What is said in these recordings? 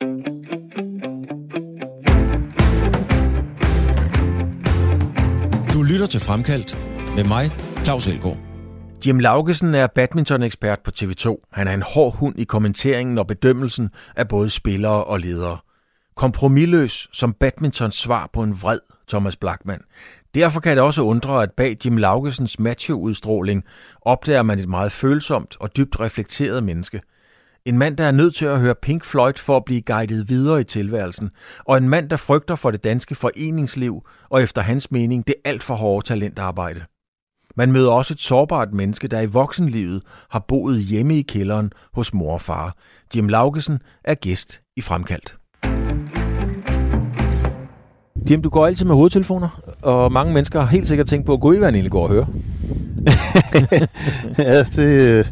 Du lytter til Fremkaldt med mig, Claus Elgaard. Jim Laugesen er badmintonekspert på TV2. Han er en hård hund i kommenteringen og bedømmelsen af både spillere og ledere. Kompromilløs som badmintons svar på en vred Thomas Blackman. Derfor kan det også undre, at bag Jim Laugesens macho-udstråling opdager man et meget følsomt og dybt reflekteret menneske. En mand, der er nødt til at høre Pink Floyd for at blive guidet videre i tilværelsen, og en mand, der frygter for det danske foreningsliv og efter hans mening det alt for hårde talentarbejde. Man møder også et sårbart menneske, der i voksenlivet har boet hjemme i kælderen hos mor og far. Jim Laugesen er gæst i Fremkaldt. Jim, du går altid med hovedtelefoner, og mange mennesker har helt sikkert tænkt på, at gå i, hvad han egentlig går og høre. ja, det, øh,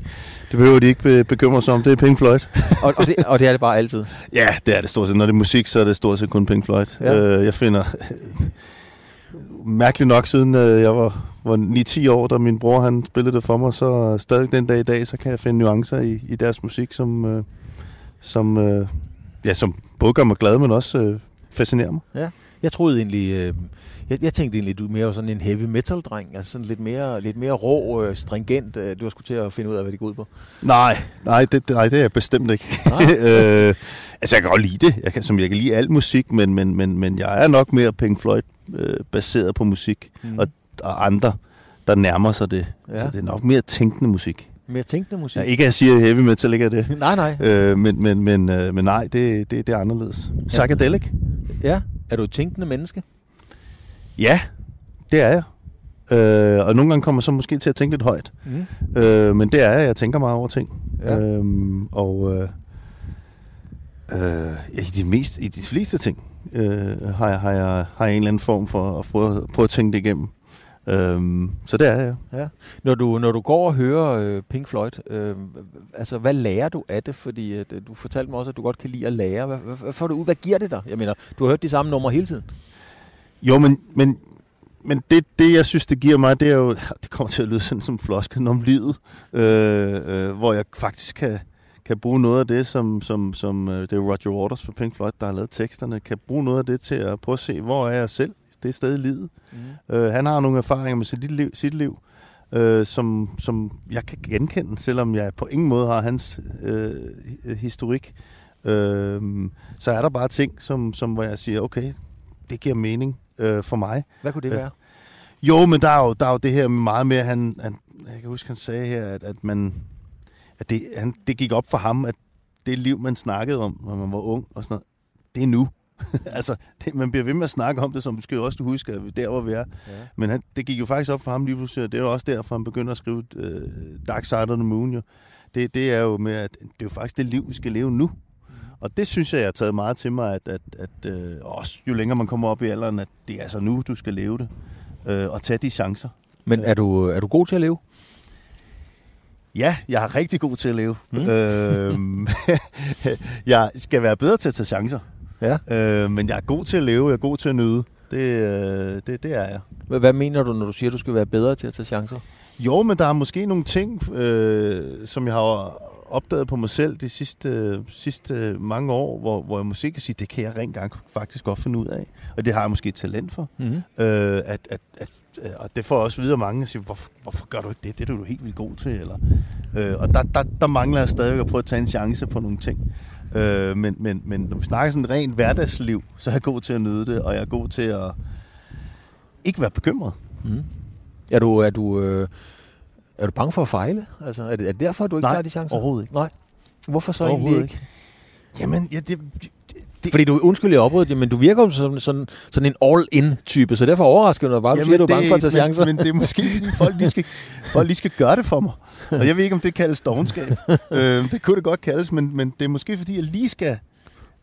det behøver de ikke bekymre sig om. Det er Pink Floyd. og, og, det, og det er det bare altid? Ja, det er det stort set. Når det er musik, så er det stort set kun Pink Floyd. Ja. Øh, jeg finder... Mærkeligt nok, siden øh, jeg var, var 9-10 år, da min bror han spillede det for mig, så stadig den dag i dag, så kan jeg finde nuancer i, i deres musik, som, som, ja, som både gør mig glad, men også fascinerer mig. Ja. Jeg troede egentlig, øh, jeg, jeg tænkte egentlig, du mere var sådan en heavy metal dreng, altså sådan lidt mere, lidt mere rå, øh, stringent. Øh, du har skulle til at finde ud af, hvad det går ud på. Nej, nej, det, nej, det er jeg bestemt ikke. øh, altså, jeg kan godt lide det, jeg kan, som jeg kan lide al musik, men, men, men, men jeg er nok mere Pink Floyd øh, baseret på musik, mm. og, og andre, der nærmer sig det. Ja. Så det er nok mere tænkende musik. Mere tænkende musik? Ja, ikke at jeg siger heavy metal, ikke er det. nej, nej. Øh, men, men, men, øh, men nej, det, det, det er anderledes. Psychedelic. Ja. Er du et tænkende menneske? Ja, det er jeg. Øh, og nogle gange kommer jeg så måske til at tænke lidt højt. Mm. Øh, men det er jeg. Jeg tænker meget over ting. Ja. Øhm, og øh, øh, i, de mest, i de fleste ting øh, har, jeg, har, jeg, har jeg en eller anden form for at prøve, prøve at tænke det igennem. Øhm, så det er jeg. Ja. Når, du, når du går og hører øh, Pink Floyd, øh, altså, hvad lærer du af det? Fordi øh, du fortalte mig også, at du godt kan lide at lære. Hvad, hvad, hvad får du ud? Hvad giver det dig? Jeg mener, du har hørt de samme numre hele tiden. Jo, men, men, men det, det, jeg synes, det giver mig, det er jo, det kommer til at lyde sådan som flosken om livet, øh, øh, hvor jeg faktisk kan, kan bruge noget af det, som, som, som øh, det er Roger Waters for Pink Floyd, der har lavet teksterne, kan bruge noget af det til at prøve at se, hvor er jeg selv det sted i livet. Mm. Øh, han har nogle erfaringer med sit liv, sit liv øh, som, som jeg kan genkende, selvom jeg på ingen måde har hans øh, historik. Øh, så er der bare ting, som, som hvor jeg siger, okay, det giver mening øh, for mig. Hvad kunne det øh, være? Øh, jo, men der er jo, der er jo det her meget mere, han, han, jeg kan huske, han sagde her, at, at, man, at det, han, det gik op for ham, at det liv, man snakkede om, når man var ung, og sådan noget, det er nu. altså, det, man bliver ved med at snakke om det, som du skal jo også huske, at der hvor vi er. Ja. Men han, det gik jo faktisk op for ham lige pludselig, og det er jo også derfor, han begynder at skrive uh, Dark Side of the Moon. Jo. Det, det er jo med, at det er jo faktisk det liv, vi skal leve nu. Mm. Og det synes jeg, jeg har taget meget til mig, at, at, at uh, også jo længere man kommer op i alderen, at det er altså nu, du skal leve det. Uh, og tage de chancer. Men er du, er du god til at leve? Ja, jeg er rigtig god til at leve. Mm. Øh, jeg skal være bedre til at tage chancer. Ja. Øh, men jeg er god til at leve, jeg er god til at nyde. Det, øh, det, det er jeg. Hvad, hvad mener du, når du siger, at du skal være bedre til at tage chancer? Jo, men der er måske nogle ting, øh, som jeg har opdaget på mig selv de sidste, øh, sidste mange år, hvor, hvor jeg måske kan sige, det kan jeg rent gang faktisk godt finde ud af. Og det har jeg måske et talent for. Mm-hmm. Øh, at, at, at, og det får også videre mange at sige, hvorfor, hvorfor gør du ikke det? Det er du helt vildt god til. Eller, øh, og der, der, der mangler jeg stadig at prøve at tage en chance på nogle ting. Øh, men, men, men når vi snakker sådan rent hverdagsliv, så er jeg god til at nyde det, og jeg er god til at ikke være bekymret. Mm. Er du, er du, øh, er du bange for at fejle? Altså, er, det, er det derfor, du ikke Nej, tager de chancer? overhovedet ikke. Nej. Hvorfor så egentlig ikke? Jamen, ja, det, det, Fordi du, undskyld, jeg opryder men du virker jo som sådan, sådan en all-in-type, så derfor overrasker du bare, du siger, du er bange for at tage chancer. Men, men det er måske, fordi folk lige, skal, folk lige skal gøre det for mig. Og jeg ved ikke, om det kaldes dogenskab. øh, det kunne det godt kaldes, men, men det er måske, fordi jeg lige skal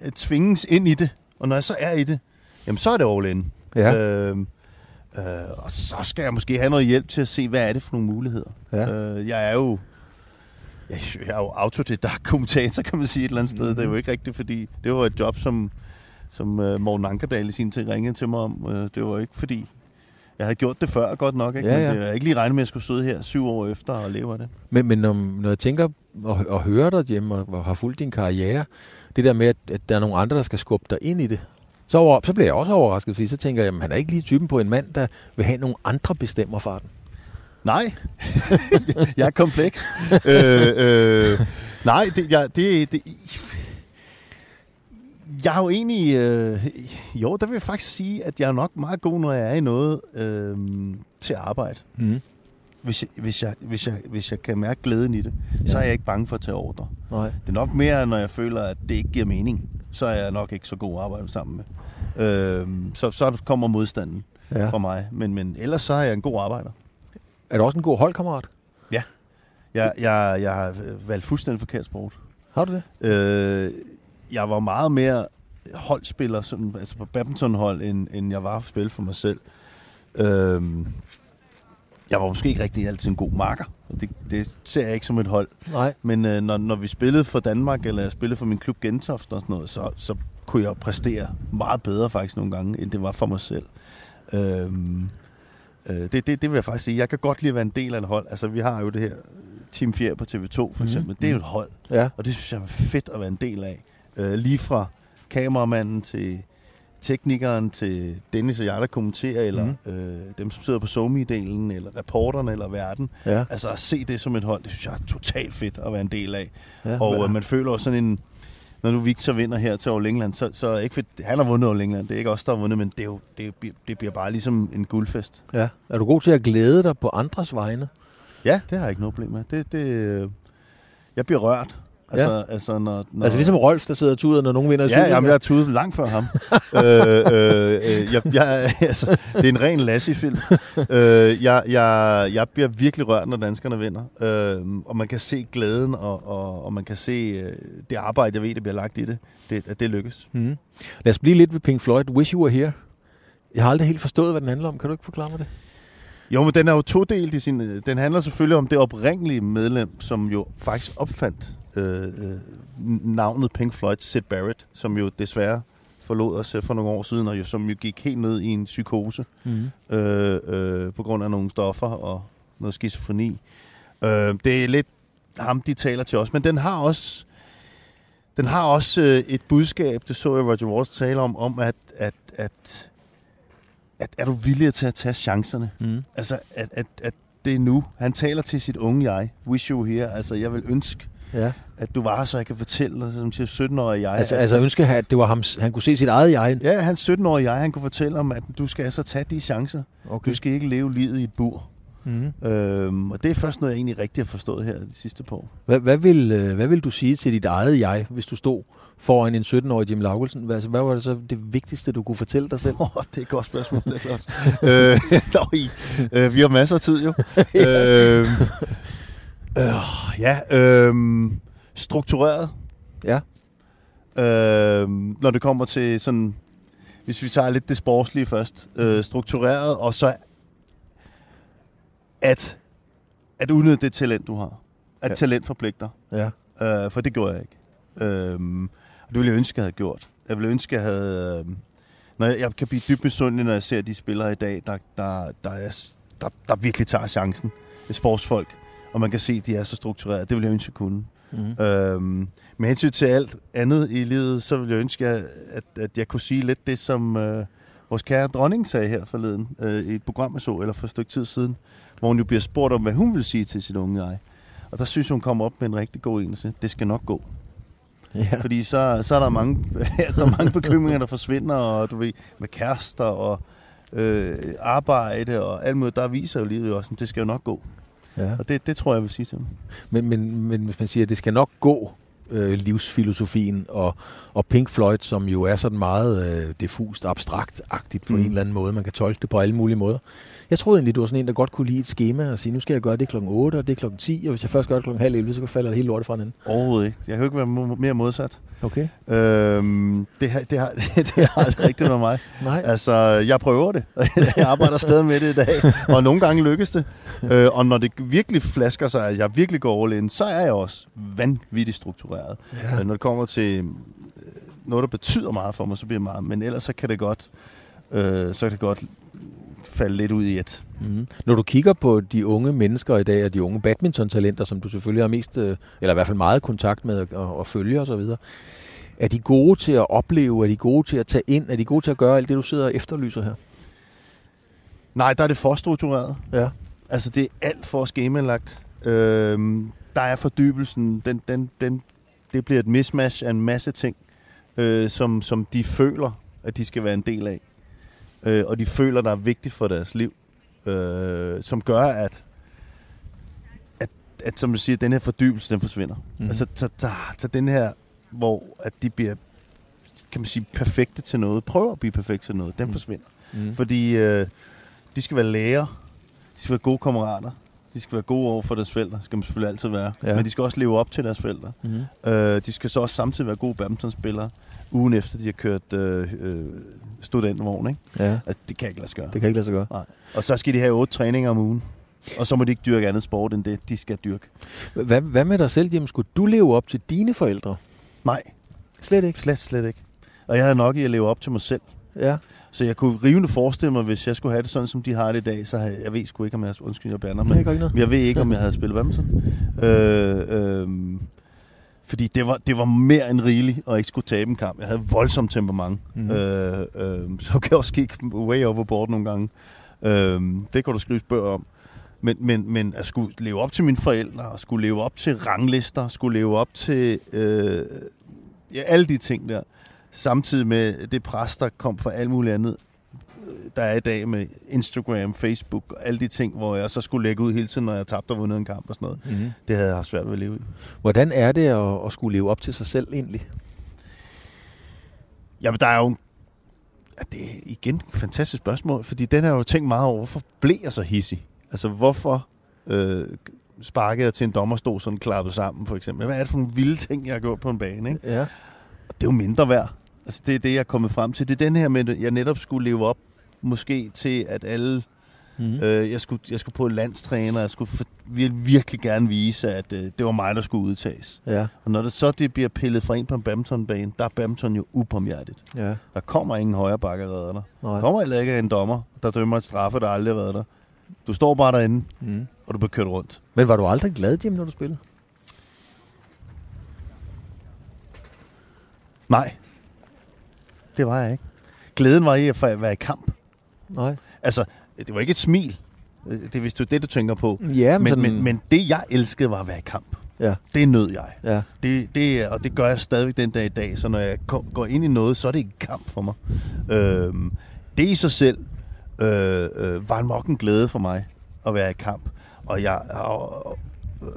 uh, tvinges ind i det. Og når jeg så er i det, jamen så er det all-in. Ja. Øh, øh, og så skal jeg måske have noget hjælp til at se, hvad er det for nogle muligheder. Ja. Øh, jeg er jo jeg er jo autodidakt kommentator, kan man sige et eller andet sted. Mm-hmm. Det er jo mhm. ikke rigtigt, fordi det var et job, som, som uh, Morten Ankerdal i sin tid ringede til mig om. Uh, det var ikke fordi, Jeg havde gjort det før godt nok, ikke? Ja, men ja. det, jeg ikke lige regnet med, at jeg skulle sidde her syv år efter og leve af det. Men, men når, når jeg tænker og, og hører dig hjemme og, og har fulgt din karriere, det der med, at, at der er nogle andre, der skal skubbe dig ind i det, så, over, så bliver jeg også overrasket, fordi så tænker jeg, at han er ikke lige typen på en mand, der vil have nogle andre bestemmer farten. Nej, jeg er kompleks. øh, øh, nej, det, jeg, det, det, jeg er jo egentlig... Øh, jo, der vil jeg faktisk sige, at jeg er nok meget god, når jeg er i noget øh, til arbejde. Mm. Hvis jeg, hvis, jeg, hvis, jeg, hvis jeg kan mærke glæden i det, så er jeg ikke bange for at tage ordre. Nej. Det er nok mere, når jeg føler, at det ikke giver mening. Så er jeg nok ikke så god at arbejde sammen med. Øh, så, så kommer modstanden Ja. fra mig. Men, men ellers så er jeg en god arbejder. Er du også en god holdkammerat? Jeg, jeg, jeg har valgt fuldstændig forkert sport. Har du det? Øh, jeg var meget mere holdspiller, sådan, altså på badmintonhold, end, end jeg var at spille for mig selv. Øh, jeg var måske ikke rigtig altid en god marker, og det, det ser jeg ikke som et hold. Nej. Men øh, når, når vi spillede for Danmark, eller jeg spillede for min klub Gentofte og sådan noget, så, så kunne jeg præstere meget bedre faktisk nogle gange, end det var for mig selv. Øhm, øh, det, det, det vil jeg faktisk sige. Jeg kan godt lide at være en del af et hold. Altså, vi har jo det her Team 4 på TV2 for Mhm. eksempel. Det er jo et hold, Ja. og det synes jeg er fedt at være en del af. Øh, lige fra kameramanden til teknikeren til Dennis og jeg, der kommenterer, eller Mhm. øh, dem, som sidder på somi-delen, eller reporterne, eller verden. Ja. Altså at se det som et hold, det synes jeg er totalt fedt at være en del af. ja. Og øh, man føler også sådan en... Når nu Victor vinder her til All England, så, så er ikke fedt, han har vundet All England. Det er ikke os, der har vundet, men det, er jo, det, det bliver bare ligesom en guldfest. ja. Er du god til at glæde dig på andres vegne? Ja, det har jeg ikke noget problem med. Det, det, øh, jeg bliver rørt. Altså, ja. altså, når, når, Altså ligesom Rolf, der sidder og tuder, når nogen vinder i Ja, jamen, jeg har tudet langt før ham. øh, øh, øh, jeg, jeg, altså, det er en ren Lassie-film. øh, jeg, jeg, jeg bliver virkelig rørt, når danskerne vinder. Øh, og man kan se glæden, og, og, og man kan se øh, det arbejde, jeg ved, der bliver lagt i det, det at det lykkes. Mm. Lad os blive lidt ved Pink Floyd. Wish You Were Here. Jeg har aldrig helt forstået, hvad den handler om. Kan du ikke forklare mig det? Jo, men den er jo todelt i sin... Den handler selvfølgelig om det oprindelige medlem, som jo faktisk opfandt øh, øh, navnet Pink Floyd, Sid Barrett, som jo desværre forlod os øh, for nogle år siden, og jo, som jo gik helt ned i en psykose Mm. øh, øh, på grund af nogle stoffer og noget skizofreni. Øh, det er lidt ham, de taler til os, men den har også den har også øh, et budskab, det så jeg Roger Waters tale om, om at, at, at, at er du villig til at tage chancerne? Mm. Altså, at, at, at det er nu. Han taler til sit unge jeg. Wish you here. Altså, jeg vil ønske, Ja. at du var her, så jeg kan fortælle dig som til 17-årig jeg. Altså, at, altså ønske, at det var ham, han kunne se sit eget jeg. Ja, hans 17-årige jeg, han kunne fortælle om, at du skal altså tage de chancer. Okay. Du skal ikke leve livet i et bur. Mm. Øhm, og det er først noget, jeg egentlig rigtig har forstået her de sidste par år. Hvad, hvad, vil, øh, hvad vil du sige til dit eget jeg, hvis du stod foran en 17-årig Jim Laugelsen? Hvad, altså, hvad var det så det vigtigste, du kunne fortælle dig selv? Oh, det er et godt spørgsmål, det er øh, nøj, øh, vi har masser af tid jo. øh, øh, ja, øh, struktureret. Ja. Øh, når det kommer til sådan, hvis vi tager lidt det sportslige først, øh, struktureret, og så at, at udnytte det talent, du har. At Ja. talent forpligter. Ja. Øh, for det gjorde jeg ikke. Og det ville jeg ønske, jeg havde gjort. Jeg ville ønske, jeg havde... Øh, når jeg, jeg kan blive dybt misundelig, når jeg ser de spillere i dag, der, der, der, er, der, der virkelig tager chancen. Sportsfolk. Og man kan se, at de er så struktureret. Det ville jeg ønske, jeg kunne. Mm. Øhm, med hensyn til alt andet i livet, så ville jeg ønske, at, at, jeg kunne sige lidt det, som øh, vores kære dronning sagde her forleden øh, i et program, jeg så, eller for et stykke tid siden, hvor hun jo bliver spurgt om, hvad hun vil sige til sit unge jeg. Og der synes hun kommer op med en rigtig god enelse. Det skal nok gå. Ja. Fordi så, så er der mange, så er der mange bekymringer, der forsvinder, og du ved, med kærester og øh, arbejde og alt muligt. Der viser jo livet jo også, at det skal jo nok gå. Ja. Og det, det tror jeg, vil sige til dem. Men, men, men hvis man siger, at det skal nok gå, øh, livsfilosofien og, og Pink Floyd, som jo er sådan meget øh, diffust, abstrakt-agtigt på mm. en eller anden måde. Man kan tolke det på alle mulige måder. Jeg troede egentlig, du var sådan en, der godt kunne lide et schema og sige, nu skal jeg gøre det klokken 8, og det er klokken 10, og hvis jeg først gør det klokken halv 11, så falder det helt lortet fra hinanden. Overhovedet ikke. Jeg kan jo ikke være mere modsat. Okay. Øhm, det, har, det, har, det har aldrig rigtigt med mig. Nej. Altså, jeg prøver det. Jeg arbejder stadig med det i dag, og nogle gange lykkes det. Øh, og når det virkelig flasker sig, at jeg virkelig går all in, så er jeg også vanvittigt struktureret. Ja. Ja. Når det kommer til øh, noget, der betyder meget for mig, så bliver det meget. Men ellers så kan det godt, øh, så kan det godt falde lidt ud i et. Mm. Når du kigger på de unge mennesker i dag, og de unge badminton-talenter, som du selvfølgelig har mest, øh, eller i hvert fald meget kontakt med og, og følge osv., er de gode til at opleve? Er de gode til at tage ind? Er de gode til at gøre alt det, du sidder og efterlyser her? Nej, der er det for struktureret. Ja. Altså, det er alt for skemalagt. Øhm, der er fordybelsen. Den, den, den, det bliver et mismatch af en masse ting, øh, som, som de føler, at de skal være en del af. Øh, og de føler, der er vigtigt for deres liv. Øh, som gør, at, at, at, som du siger, den her fordybelse, den forsvinder. Mm. Altså, så, så, så den her, hvor at de bliver, kan man sige, perfekte til noget, prøver at blive perfekte til noget, den mm. forsvinder. Mm. Fordi øh, de skal være læger, de skal være gode kammerater, de skal være gode over for deres forældre, skal man selvfølgelig altid være. Ja. Men de skal også leve op til deres forældre. Mm-hmm. Øh, de skal så også samtidig være gode badmintonspillere, ugen efter de har kørt øh, øh, studentervogn. Ikke? Ja. Altså, det kan ikke lade sig gøre. Det kan ikke lade sig gøre. Nej. Og så skal de have otte træninger om ugen. Og så må de ikke dyrke andet sport, end det, de skal dyrke. Hvad, hvad med dig selv, Jim? Skulle du leve op til dine forældre? Nej. Slet ikke? Slet, slet ikke. Og jeg havde nok i at leve op til mig selv. Ja. Så jeg kunne rivende forestille mig, hvis jeg skulle have det sådan, som de har det i dag, så havde, jeg ved sgu ikke, om jeg... Undskyld, jeg blander. Men jeg ved ikke, om jeg havde spillet badminton. Øh, øh, fordi det var, det var mere end rigeligt, at ikke skulle tabe en kamp. Jeg havde voldsomt temperament. Mm. Øh, øh, så kan jeg også kigge way overboard nogle gange. Øh, det kan du skrive bøger om. Men, men, men at skulle leve op til mine forældre, og skulle leve op til ranglister, skulle leve op til øh, ja, alle de ting der, samtidig med det pres, der kom fra alt muligt andet, der er i dag med Instagram, Facebook og alle de ting, hvor jeg så skulle lægge ud hele tiden, når jeg tabte og vundet en kamp og sådan noget. Mm-hmm. Det havde jeg haft svært ved at leve i. Hvordan er det at, at skulle leve op til sig selv egentlig? Jamen, der er jo det er igen et fantastisk spørgsmål, fordi den har jo tænkt meget over, hvorfor blev jeg så hissig? Altså, hvorfor øh, sparkede jeg til en dommerstol sådan klappet sammen, for eksempel? Hvad er det for nogle vilde ting, jeg har gjort på en bane, ikke? Ja. Og det er jo mindre værd. Altså, det er det, jeg er kommet frem til. Det er den her med, at jeg netop skulle leve op måske til, at alle... Mm. Øh, jeg, skulle, jeg skulle på landstræner, jeg skulle for, virkelig, virkelig gerne vise, at øh, det var mig, der skulle udtages. Ja. Og når det så det bliver pillet fra en på en badmintonbane, der er badminton jo upåmhjertigt. Ja. Der kommer ingen højre bakke redder dig. Der kommer heller ikke en dommer, der dømmer et straffe, der aldrig har været der. Du står bare derinde, mm. og du bliver kørt rundt. Men var du aldrig glad, Jim, når du spillede? Nej. Det var jeg ikke. Glæden var i at være i kamp. Nej. Altså, det var ikke et smil. Det er vist det, du tænker på. Ja, men, men, sådan... men, men det, jeg elskede, var at være i kamp. Ja. Det nød jeg. Ja. Det, det, og det gør jeg stadigvæk den dag i dag. Så når jeg går ind i noget, så er det ikke kamp for mig. Øhm, det i sig selv øh, øh, var nok en glæde for mig at være i kamp. Og jeg... Og, øh,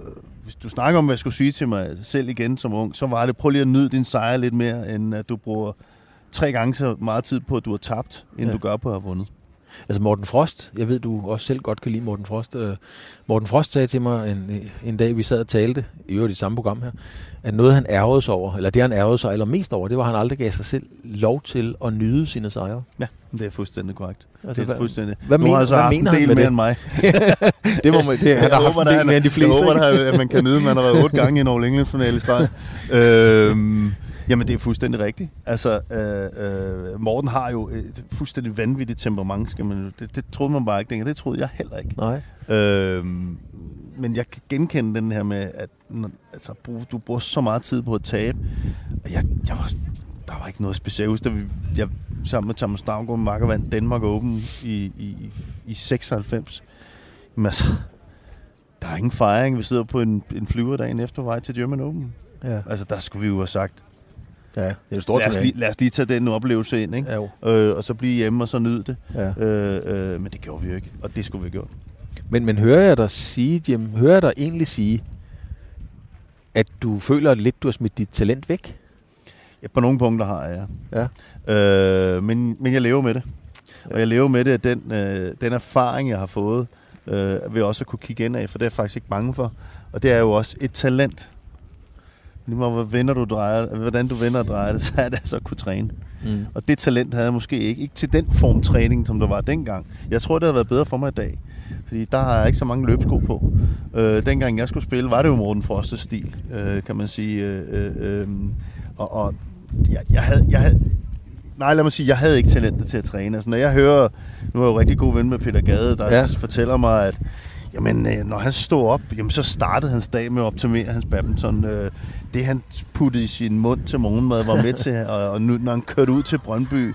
hvis du snakker om, hvad jeg skulle sige til mig selv igen som ung, så var det, prøv lige at nyde din sejr lidt mere, end at du bruger tre gange så meget tid på, at du har tabt, end ja. du gør på at have vundet. Altså Morten Frost, jeg ved, du også selv godt kan lide Morten Frost. Uh, Morten Frost sagde til mig en, en dag, vi sad og talte, i øvrigt i samme program her, at noget han ærgede sig over, eller det han ærgede sig allermest over, det var, at han aldrig gav sig selv lov til at nyde sine sejre. Ja, det er fuldstændig korrekt. Altså, det er fuldstændig. Hvad, nu har jeg så hvad mener en del han med mere det? end mig. det må man, det, han har haft en del mere end de fleste. Jeg håber, at man kan nyde, man har været otte gange i en All England-finale i streg. øhm, Jamen, det er fuldstændig rigtigt. Altså, øh, øh, Morten har jo et fuldstændig vanvittigt temperament, skal man, det, det troede man bare ikke dengang. Det troede jeg heller ikke. Nej. Øh, men jeg kan genkende den her med, at når, altså, du bruger så meget tid på at tabe. Og jeg, jeg var, der var ikke noget specielt. Da vi, jeg sammen med Thomas Stavngård Marker vandt Danmark Open i, i, i 96. Men altså, der er ingen fejring. Vi sidder på en, en flyver dagen efter vej til German Open. Ja. Altså, der skulle vi jo have sagt, Ja, det er en stor lad os, lige, lad os lige tage den oplevelse ind, ikke? Ja, jo. Øh, og så blive hjemme og så nyde det. Ja. Øh, øh, men det gjorde vi jo ikke, og det skulle vi have gjort. Men, men hører jeg dig sige, Jim, hører jeg dig egentlig sige, at du føler lidt, du har smidt dit talent væk? Ja, på nogle punkter har jeg, ja. ja. Øh, men, men jeg lever med det. Og jeg lever med det, at den, øh, den erfaring, jeg har fået, øh, vil også kunne kigge ind af, for det er jeg faktisk ikke bange for. Og det er jo også et talent. Lige meget, hvad vender du drejer, hvordan du vender og drejer det, så er det altså at kunne træne. Mm. Og det talent havde jeg måske ikke. Ikke til den form træning, som der var dengang. Jeg tror, det havde været bedre for mig i dag. Fordi der har jeg ikke så mange løbsko på. Øh, dengang jeg skulle spille, var det jo Morten Frosters stil, øh, kan man sige. Øh, øh, og og jeg, jeg, havde, jeg, havde, nej, lad mig sige, jeg havde ikke talentet til at træne. Altså, når jeg hører, nu er jeg jo rigtig god ven med Peter Gade, der ja. fortæller mig, at jamen, øh, når han stod op, jamen, så startede hans dag med at optimere hans badminton. Øh, det, han puttede i sin mund til morgenmad, var med til, og, og nu, når han kørte ud til Brøndby,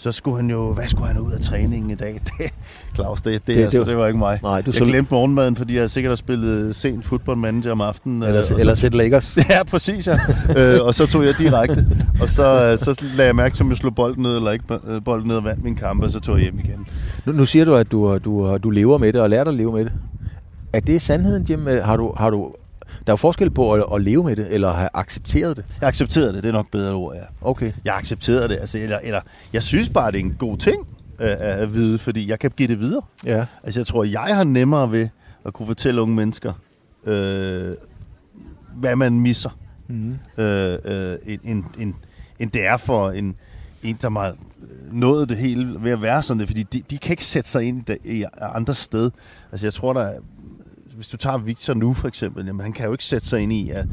så skulle han jo, hvad skulle han ud af træningen i dag? Det, Claus, det, det, det, altså, det, det var ikke mig. Nej, du jeg glemte morgenmaden, fordi jeg sikkert har spillet sent fodboldmanager om aftenen. Eller, øh, eller set Lakers. Ja, præcis, ja. øh, og så tog jeg direkte. Og så, øh, så lagde jeg mærke til, om jeg slog bolden ned, eller ikke øh, bolden ned og vandt min kamp, og så tog jeg hjem igen. Nu, nu siger du, at du, du, du lever med det, og lærer dig at leve med det. Er det sandheden, Jim? Har du, har du der er jo forskel på at, at leve med det, eller have accepteret det. Jeg accepterede det, det er nok bedre ord, ja. Okay. Jeg accepterede det, altså, eller, eller jeg synes bare, det er en god ting at, at vide, fordi jeg kan give det videre. Ja. Altså, jeg tror, jeg har nemmere ved at kunne fortælle unge mennesker, øh, hvad man misser, mm. øh, øh, end, end, end det er for en, en, der har nået det hele ved at være sådan det, fordi de, de kan ikke sætte sig ind i, i andre sted. Altså, jeg tror, der er hvis du tager Victor nu for eksempel, jamen, han kan jo ikke sætte sig ind i, at,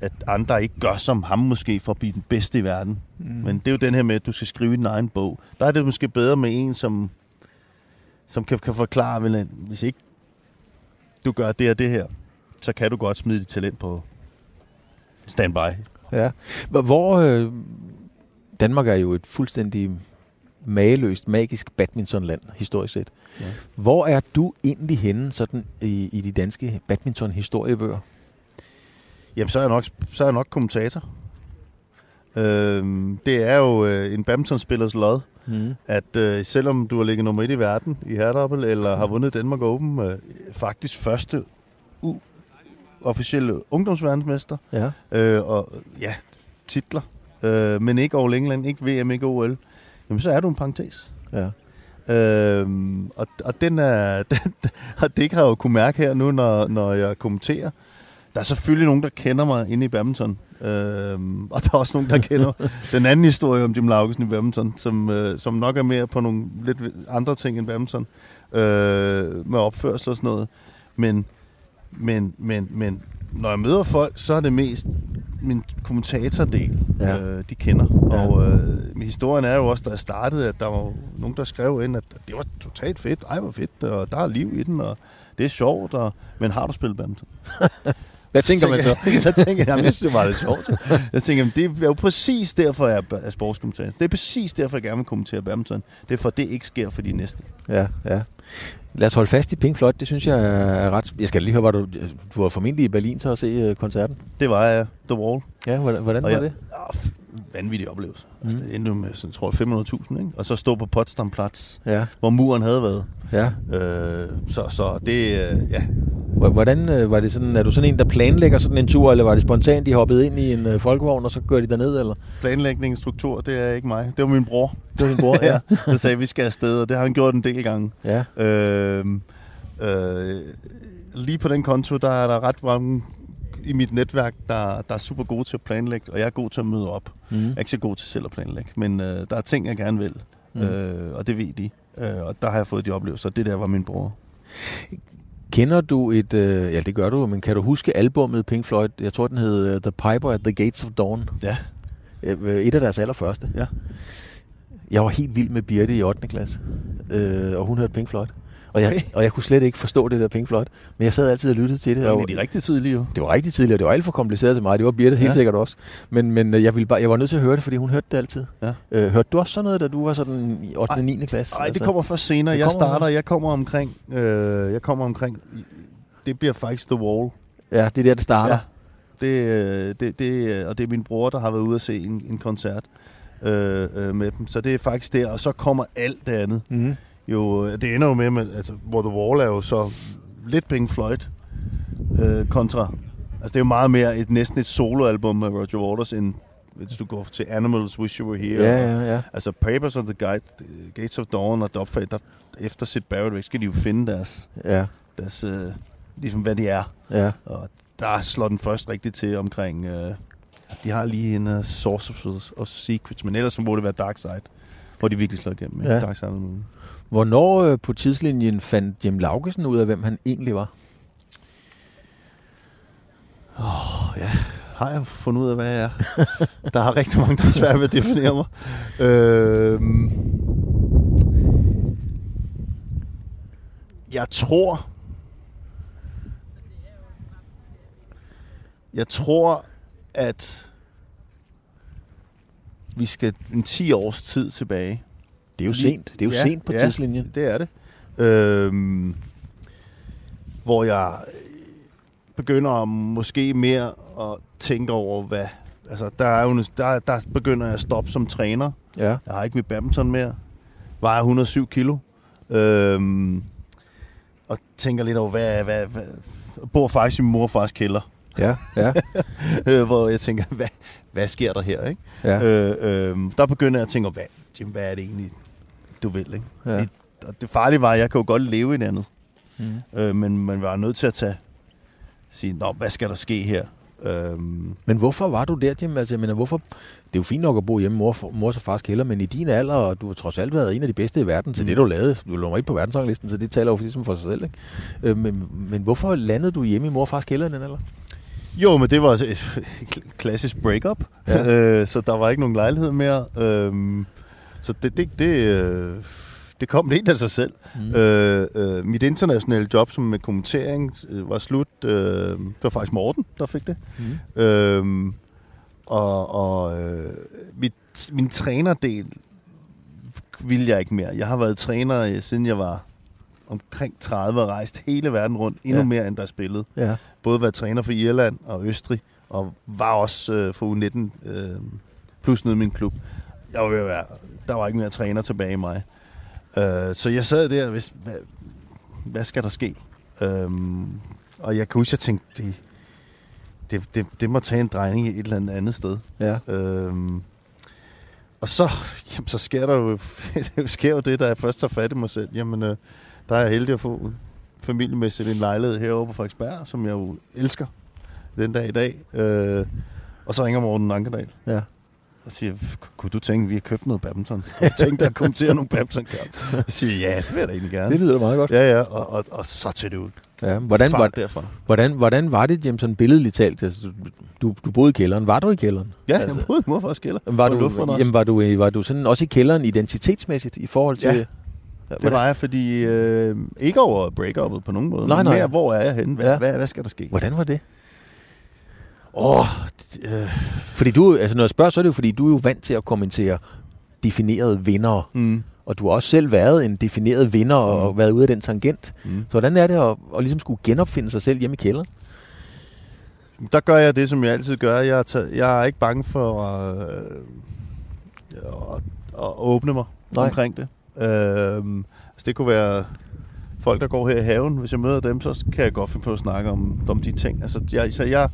at andre ikke gør som ham måske for at blive den bedste i verden. Mm. Men det er jo den her med, at du skal skrive din egen bog. Der er det måske bedre med en, som, som kan, kan forklare, at hvis ikke du gør det og det her, så kan du godt smide dit talent på standby. Ja. Hvor øh, Danmark er jo et fuldstændig mageløst, magisk badmintonland, historisk set. Ja. Hvor er du egentlig henne sådan i, i de danske badminton-historiebøger? Jamen, så er jeg nok, så er jeg nok kommentator. Øhm, det er jo øh, en badmintonspillers lod, mm. at øh, selvom du har ligget nummer et i verden i herredobbel, eller har vundet Danmark Open, øh, faktisk første u officielle ungdomsverdensmester, ja. øh, og ja, titler, øh, men ikke over England, ikke VM, ikke OL, jamen så er du en parentes. Ja. Øhm, og, og, den er, den, og det kan jeg jo kunne mærke her nu, når, når jeg kommenterer. Der er selvfølgelig nogen, der kender mig inde i badminton. Øhm, og der er også nogen, der kender den anden historie om Jim Laugesen i badminton, som, øh, som nok er mere på nogle lidt andre ting end badminton. Øh, med opførsel og sådan noget. Men, men, men, men når jeg møder folk, så er det mest min kommentatordel, ja. øh, de kender. Ja. Og øh, historien er jo også, da jeg startede, at der var nogen, der skrev ind, at det var totalt fedt. Ej, hvor fedt, og der er liv i den, og det er sjovt, og, men har du spillet badminton? Hvad tænker man så? så tænker jeg, jeg det var lidt sjovt. Jeg tænker, det er jo præcis derfor, jeg er sportskommentator. Det er præcis derfor, jeg gerne vil kommentere badminton. Det er for, det ikke sker for de næste. Ja, ja. Lad os holde fast i Pink Floyd. Det synes jeg er ret... Jeg skal lige høre, var du, du var formentlig i Berlin til at se øh, koncerten. Det var jeg. The Wall. Ja, hvordan, hvordan var jeg, det? Ja, vanvittig oplevelse. Mm. Altså, det endte med, sådan, tror jeg, 500.000, ikke? Og så stå på Potsdamplatz, ja. hvor muren havde været. Ja. Øh, så, så det, øh, ja. Hvordan øh, var det sådan, er du sådan en, der planlægger sådan en tur, eller var det spontant, de hoppede ind i en øh, folkevogn, og så gør de derned, eller? Planlægning, struktur, det er ikke mig. Det var min bror. Det var min bror, ja. der sagde, vi skal afsted, og det har han gjort en del gange. Ja. Øh, øh, lige på den konto, der er der ret mange i mit netværk, der, der er super gode til at planlægge, og jeg er god til at møde op. Mm. Jeg er ikke så god til selv at planlægge, men øh, der er ting, jeg gerne vil, mm. øh, og det ved de. Øh, og der har jeg fået de oplevelser, det der var min bror. Kender du et, øh, ja det gør du, men kan du huske albummet Pink Floyd? Jeg tror, den hed uh, The Piper at the Gates of Dawn. Ja. Øh, et af deres allerførste. Ja. Jeg var helt vild med Birte i 8. klasse, øh, og hun hørte Pink Floyd. Og jeg, og jeg kunne slet ikke forstå det der Pink Floyd. Men jeg sad altid og lyttede til det. Det var de rigtig tidlige jo. Det var rigtig tidligt, og det var alt for kompliceret til mig. Det var Birte ja. helt sikkert også. Men, men øh, jeg, ville bare, jeg var nødt til at høre det, fordi hun hørte det altid. Ja. Øh, hørte du også sådan noget, da du var sådan i 8. og 9. klasse? Nej, altså? det kommer først senere. Jeg starter, jeg kommer omkring, øh, jeg kommer omkring, det bliver faktisk The Wall. Ja, det er der, det starter. Ja. Det, øh, det, det, og det er min bror, der har været ude at se en, en koncert øh, øh, med dem. Så det er faktisk der, og så kommer alt det andet. Mm jo, det ender jo med, med altså, hvor The Wall er jo så lidt Pink Floyd øh, kontra. Altså det er jo meget mere et, næsten et soloalbum med Roger Waters, end hvis du går til Animals, Wish You Were Here. Ja, ja, ja. Altså Papers of the Guide, Gates of Dawn og Dubfade, der efter sit Barrett skal de jo finde deres, ja. deres øh, ligesom hvad de er. Ja. Og der slår den først rigtigt til omkring, øh, de har lige en uh, Source of, of Secrets, men ellers må det være Dark Side, hvor de virkelig slår igennem. Ja. Dark Side of the Moon. Hvornår øh, på tidslinjen fandt Jim Laugesen ud af, hvem han egentlig var? Åh, oh, ja. har jeg fundet ud af, hvad jeg er. der er rigtig mange, der er svært ved at definere mig. Øh, jeg tror... Jeg tror, at vi skal en 10 års tid tilbage. Det er jo sent. Det er jo Ja, sent på ja. tidslinjen. Det er det. Øhm, hvor jeg begynder måske mere at tænke over, hvad... Altså, der, er jo, der, der begynder jeg at stoppe som træner. Ja. Jeg har ikke mit badminton mere. Vejer 107 kilo. Øhm, og tænker lidt over, hvad, hvad, hvad jeg bor faktisk i min mor og fars kælder. Ja, ja, Øh, hvor jeg tænker, hvad, hvad sker der her? Ikke? ja. Øh, øh, der begynder jeg at tænke, hvad, Jim, hvad er det egentlig, du vil? Ikke? ja. Det, og det farlige var, at jeg kan jo godt leve i det andet. Mm. Øh, men man var nødt til at tage, sige, Nå, hvad skal der ske her? Øhm, Men hvorfor var du der, Jim? Altså, jeg mener, hvorfor... Det er jo fint nok at bo hjemme mor, mors og fars kælder, men i din alder, og du har trods alt været en af de bedste i verden til Mm. det, du lavede. Du lå ikke på verdensranglisten, så det taler jo ligesom for sig selv. Ikke? Øh, men, men hvorfor landede du hjemme i mor og fars kælder i den alder? jo, men det var et klassisk breakup, Ja. øh, så der var ikke nogen lejlighed mere. Øhm, så det, det, det, øh, det kom lidt af sig selv. Mm. Øh, øh, mit internationale job som med kommentering øh, var slut. Øh, det var faktisk Morten, der fik det. Mm. Øhm, og og øh, mit, min trænerdel vil jeg ikke mere. Jeg har været træner, øh, siden jeg var omkring 30 og rejst hele verden rundt. Endnu Ja. ja. mere, end der spillede. Ja. Både været træner for Irland og Østrig, og var også øh, for U19 øh, plus nede i min klub. Jeg var ved at være, der var ikke mere træner tilbage i mig. Øh, så jeg sad der og vidste, hvad, hvad skal der ske? Øhm, og jeg kan huske, jeg tænkte, det, det, det, det må tage en drejning et eller andet andet sted. Ja. Øhm, og så, jamen, så sker der jo, sker jo det, da jeg først tager fat i mig selv. Jamen, øh, der er jeg heldig at få familiemæssigt en lejlighed herovre på Frederiksberg, som jeg jo elsker den dag i dag. Øh, og så ringer Morten Ankerdal Ja. Og siger, kunne du tænke, at vi har købt noget badminton? Kunne du tænke dig at kommentere nogle badminton Jeg siger, ja, det vil jeg da egentlig gerne. Det lyder meget godt. Ja, ja, og, og, og så til det ud. Ja. Hvordan, var, derfra. hvordan, hvordan var det, sådan billedligt talt? Altså, du, du, boede i kælderen. Var du i kælderen? Ja, Altså, jeg boede i morfars kælder. Var du, jamen, var, du, var du sådan også i kælderen identitetsmæssigt i forhold til... Ja. Det var jeg, fordi øh, ikke over break på nogen måde. Nej, nej. Mere, hvor er jeg henne? Hvad, ja. hvad, hvad skal der ske? Hvordan var det? Åh, øh, Fordi du, altså når jeg spørger, så er det jo, fordi du er jo vant til at kommentere definerede vindere. mm, Og du har også selv været en defineret vinder og, Mm. og været ude af den tangent. mm. Så hvordan er det at, at ligesom skulle genopfinde sig selv hjemme i kælderen? Der gør jeg det, som jeg altid gør. Jeg er, jeg er ikke bange for at, øh, at, at åbne mig. Nej. omkring det. Øh, altså det kunne være folk, der går her i haven. Hvis jeg møder dem, så kan jeg godt finde på at snakke om, om de ting. Altså, jeg, så jeg,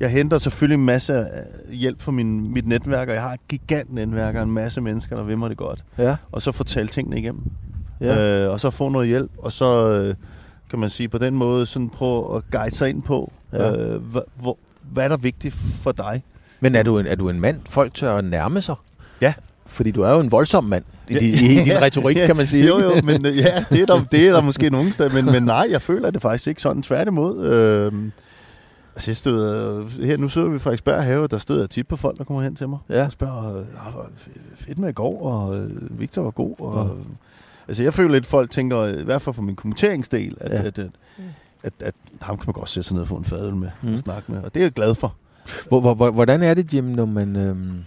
jeg henter selvfølgelig en masse øh, hjælp fra min, mit netværk, og jeg har et gigant netværk og en masse mennesker, der vil mig det godt. Ja. Og så fortælle tingene igennem. ja. øh, og så få noget hjælp, og så øh, kan man sige på den måde sådan prøve at guide sig ind på, Ja. ja. øh, hvad, hvor, hvad er der vigtigt for dig? Men er du, en, er du en mand, folk tør at nærme sig? Ja. Fordi du er jo en voldsom mand i, Ja. i, i din retorik, kan man sige. Jo, jo, men øh, ja, det er der, det er der måske nogen steder, men, men nej, jeg føler det faktisk ikke sådan. Tværtimod, øh, altså jeg stod, her nu sidder vi i Frederiksberg have, der stod jeg tit på folk, der kommer hen til mig. Ja. Og spørger, øh, "Ah, hvor fedt med i går, og øh, Victor var god. Og, Ja. Altså jeg føler lidt, folk tænker, i hvert fald for min kommenteringsdel, at, Ja. at, at, at, at, ham kan man godt sætte sig ned og få en fadøl med Mm. og snakke med. Og det er jeg glad for. Hvor, hvor, hvordan er det, Jim, når man... Øhm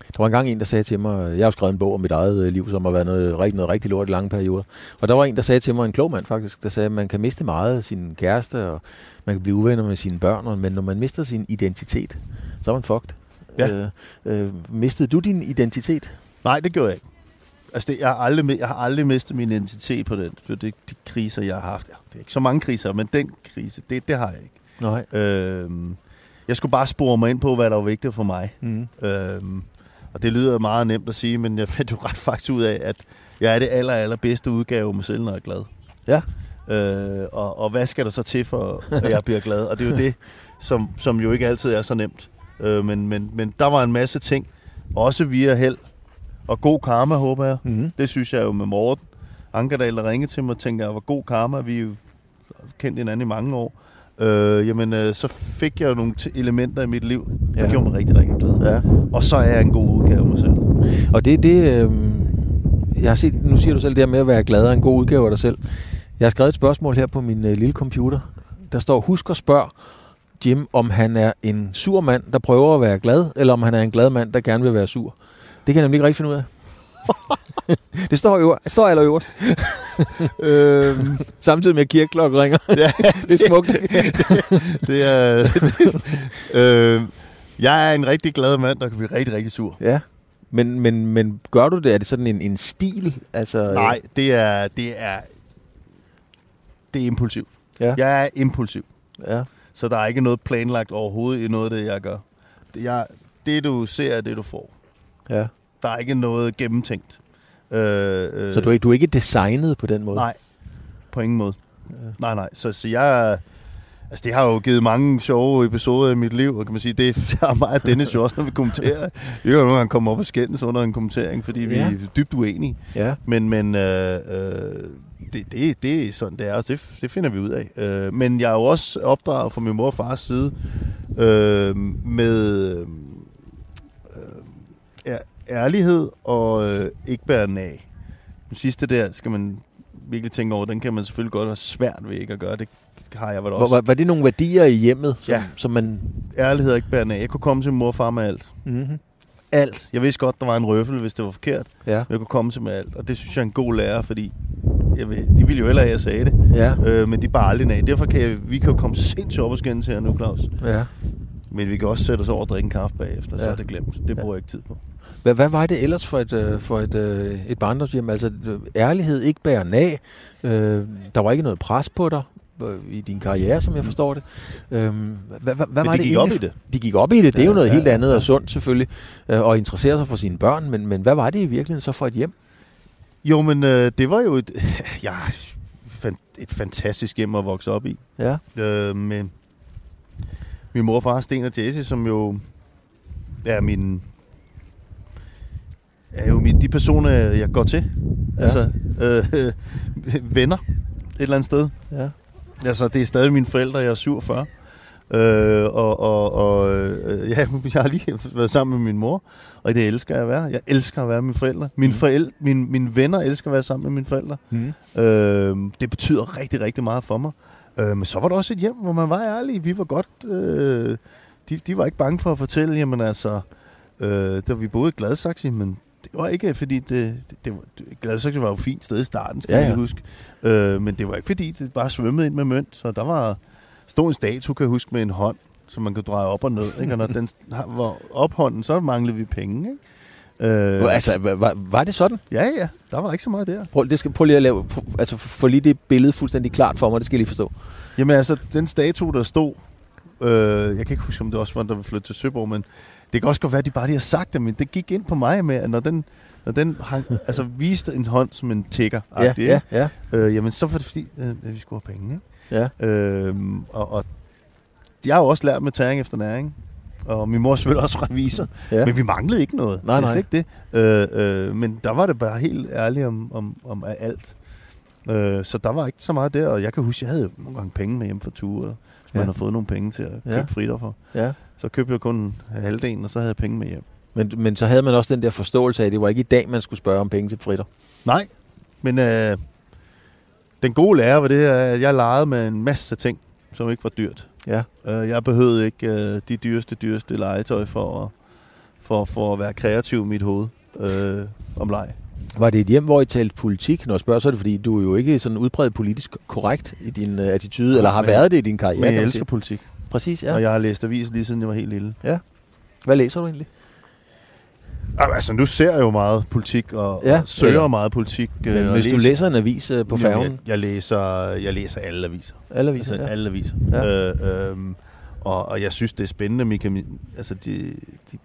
der var engang en, der sagde til mig, jeg har jo skrevet en bog om mit eget øh, liv, som har været noget, rigtig, noget rigtig lort i lange perioder. Og der var en, der sagde til mig, en klog mand faktisk, der sagde, at man kan miste meget af sin kæreste, og man kan blive uvenner med sine børn, men når man mister sin identitet, så er man fucked. Ja. Øh, øh, mistede du din identitet? Nej, det gjorde jeg ikke. Altså, det, jeg, har aldrig, jeg har aldrig mistet min identitet på den. Det, det, de kriser, jeg har haft. Ja, det er ikke så mange kriser, men den krise, det, det har jeg ikke. Nej. Øhm, jeg skulle bare spore mig ind på, hvad der var vigtigt for mig. Mm. Øhm, og det lyder meget nemt at sige, men jeg fandt jo ret faktisk ud af, at jeg er det aller, aller bedste udgave mig selv, når jeg er glad. Ja. Øh, og, og hvad skal der så til for, at jeg bliver glad? Og det er jo det, som, som jo ikke altid er så nemt. Øh, men, men, men der var en masse ting, også via held og god karma, håber jeg. Mm. Det synes jeg jo med Morten Ankerdal, der ringede til mig og tænkte, at jeg var god karma. Vi jo kendt hinanden i mange år. Øh, jamen, øh, så fik jeg nogle elementer i mit liv, der Ja. gjorde mig rigtig, rigtig glad. Ja. Og så er jeg en god udgave af mig selv. Og det er det, øh, jeg har set, nu siger du selv det her med at være glad af en god udgave af dig selv. Jeg har skrevet et spørgsmål her på min øh, lille computer. Der står, husk at spørge Jim, om han er en sur mand, der prøver at være glad, eller om han er en glad mand, der gerne vil være sur. Det kan jeg nemlig ikke rigtig finde ud af. Det står jo, står allerøverst, øhm, samtidig med at kirkeklokken ringer. ja, det er smukt. det er... øh, jeg er en rigtig glad mand, der kan blive rigtig, rigtig sur. ja. Men, men, men gør du det? Er det sådan en, en stil? Altså, Nej, det er, det er, det er impulsivt. Ja. Jeg er impulsiv, Ja. så der er ikke noget planlagt overhovedet i noget af det, jeg gør. Det, jeg, det du ser, er det, du får. ja. Der er ikke noget gennemtænkt. Øh, øh, Så du er, du er ikke designet på den måde? Nej, på ingen måde. Nej, nej. Så, så jeg... Altså, det har jo givet mange sjove episoder i mit liv, og kan man sige, det er mig og Dennis jo også, når vi kommenterer. Vi kan jo nogle gange komme op og skændes under en kommentering, fordi vi Ja. er dybt uenige. Ja. Men, men øh, øh, det, det, det er sådan, det er, og det, det finder vi ud af. Øh, men jeg er jo også opdraget fra min mor og fars side øh, med øh, øh, ærlighed og øh, ikke bære af. Den sidste der skal man virkelig tænke over, den kan man selvfølgelig godt have svært ved ikke at gøre. Det har jeg vel også. var, var det nogle værdier i hjemmet, som, Ja. som man... Ærlighed og ikke bære af. Jeg kunne komme til min mor og far med alt. Mm-hmm. Alt. Jeg vidste godt, der var en røffel, hvis det var forkert. Ja. Jeg kunne komme til med alt. Og det synes jeg er en god lærer, fordi jeg ved, de ville jo heller have, at jeg sagde det. Ja. Øh, men de bare aldrig af. Derfor kan jeg, vi kan jo komme sindssygt op og skændes her nu, Claus. ja. Men vi kan også sætte os over og drikke en kaffe bagefter, ja. så Ja. er det glemt. Det bruger jeg ikke tid på. Hvad, hvad var det ellers for et, øh, for et, øh, et barndomshjem? Altså, øh, ærlighed, ikke bære af. Øh, der var ikke noget pres på dig i din karriere, som jeg forstår det. Øh, hvad, hvad, hvad Men var de det gik op egentlig? i det. De gik op i det. Det er jo noget ja, helt andet ja. og sundt selvfølgelig, øh, og interessere sig for sine børn. Men, men hvad var det i virkeligheden så for et hjem? Jo, men øh, det var jo et, ja, et fantastisk hjem at vokse op i. Ja. Øh, med min mor og far, Sten og Jesse, som jo er min er jo de personer, jeg går til. Ja. Altså, øh, venner et eller andet sted. Ja. Altså, det er stadig mine forældre, jeg er 47. Øh, og og, og øh, ja, jeg har lige været sammen med min mor, og det elsker jeg at være. Jeg elsker at være med mine forældre. Mine, Mhm. forældre, mine, mine venner elsker at være sammen med mine forældre. Mm. Øh, det betyder rigtig, rigtig meget for mig. Øh, men så var der også et hjem, hvor man var ærlig. Vi var godt... Øh, de, de var ikke bange for at fortælle, jamen altså... Øh, da vi boede i Gladsaxe, men det var ikke fordi... Det, det, det Gladsaxe var jo et fint sted i starten, skal Ja, ja, jeg huske. Øh, men det var ikke fordi, det bare svømmede ind med mønt. Så der var stod en statue, kan jeg huske, med en hånd, som man kunne dreje op og ned. Ikke? Og når den var op hånden, så manglede vi penge. Ikke? Øh. Altså, var, var- det sådan? ja, ja. Der var ikke så meget der. Prøv, det skal, prøv lige at lave, prøv, altså få lige det billede fuldstændig klart for mig, det skal jeg lige forstå. Jamen altså, den statue, der stod, øh, jeg kan ikke huske, om det også var, der ville flytte til Søborg, men det kan også godt være, at de bare lige har sagt det, men det gik ind på mig med, at når den, når den hang, altså, viste en hånd som en tigger Ja, ja, ja. øh, jamen så var det fordi, øh, vi skulle have penge. Ikke? ja. Øh, og, og jeg har jo også lært med tæring efter næring, og min mor er selvfølgelig også revisor, ja. men vi manglede ikke noget. Nej, det nej. slet ikke det. Øh, øh, men der var det bare helt ærligt om, om, om alt. Øh, så der var ikke så meget der, og jeg kan huske, jeg havde nogle gange penge med hjem for ture, hvis Ja. man har fået nogle penge til at købe ja. fritter for. ja. Så købte jeg kun halvdelen, og så havde jeg penge med hjem. Men, men så havde man også den der forståelse af, at det var ikke i dag, man skulle spørge om penge til fritter. Nej, men øh, den gode lærer var det at jeg legede med en masse ting, som ikke var dyrt. Ja. Øh, jeg behøvede ikke øh, de dyreste, dyreste legetøj for at, for, for at være kreativ i mit hoved øh, om leg. Var det et hjem, hvor I talte politik? Når jeg spørger, så er det fordi, du er jo ikke sådan udbredt politisk korrekt i din uh, attitude, Nej, eller har men- været det i din karriere. Men jeg elsker politik, Præcis, ja. ja. og jeg har læst avis lige siden jeg var helt lille. Hvad læser du egentlig? Altså, nu ser jeg jo meget politik, og, Ja, ja, og søger ja. ja. meget politik. øh, Men og hvis du læser en avis uh, på færgen, Jeg, jeg, læser, jeg læser alle aviser. alle aviser, altså, ja. alle aviser. Ja. Øh, øhm, og, og jeg synes, det er spændende, mekani- altså de, de,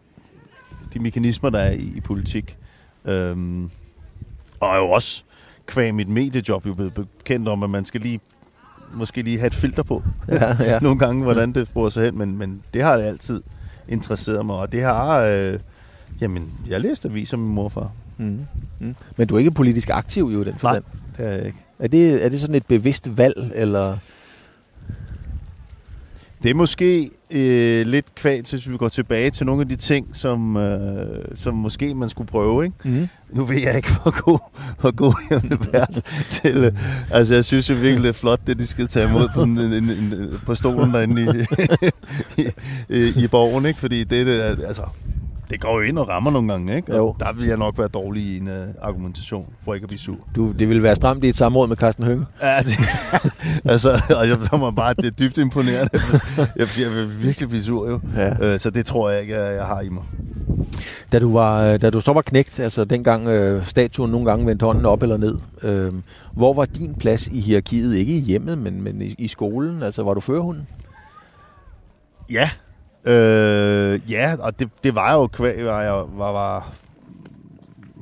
de mekanismer, der er i, i politik. Øhm, og er jo også kvæg mit mediejob jo blevet bekendt om, at man skal lige måske lige have et filter på. ja, ja. Nogle gange, hvordan det bruger sig hen, men, men det har det altid interesseret mig. Og det har... Øh, jamen, jeg læste aviser med min morfar. Mm. Mm. Men du er ikke politisk aktiv jo i den forstand. Det er jeg ikke. Er det, er det sådan et bevidst valg, eller... Det er måske øh, lidt kvalt, hvis vi går tilbage til nogle af de ting, som, øh, som måske man skulle prøve. Ikke? Mm. Nu ved jeg ikke, hvor god, hvor god jeg vil være til. Øh, altså, jeg synes jo virkelig, det er flot, det de skal tage imod på, en, en, en, på stolen derinde i, i, i, i borgen. Ikke? Fordi det, det, altså, det går jo ind og rammer nogle gange, ikke? Og Jo. der vil jeg nok være dårlig i en uh, argumentation, for ikke at blive sur. Du, det ville være stramt i et samråd med Carsten Hønge. Ja, det, altså, og jeg må bare, det er dybt imponerende. Jeg, jeg vil virkelig blive sur, jo. Ja. Øh, så det tror jeg ikke, jeg jeg har i mig. Da du, var, øh, da du så var knægt, altså dengang øh, statuen nogle gange vendte hånden op eller ned, øh, hvor var din plads i hierarkiet? Ikke i hjemmet, men, men i, i skolen? Altså var du førerhunden? Ja. Øh, ja, og det, det var jo kvæg, var jeg var, var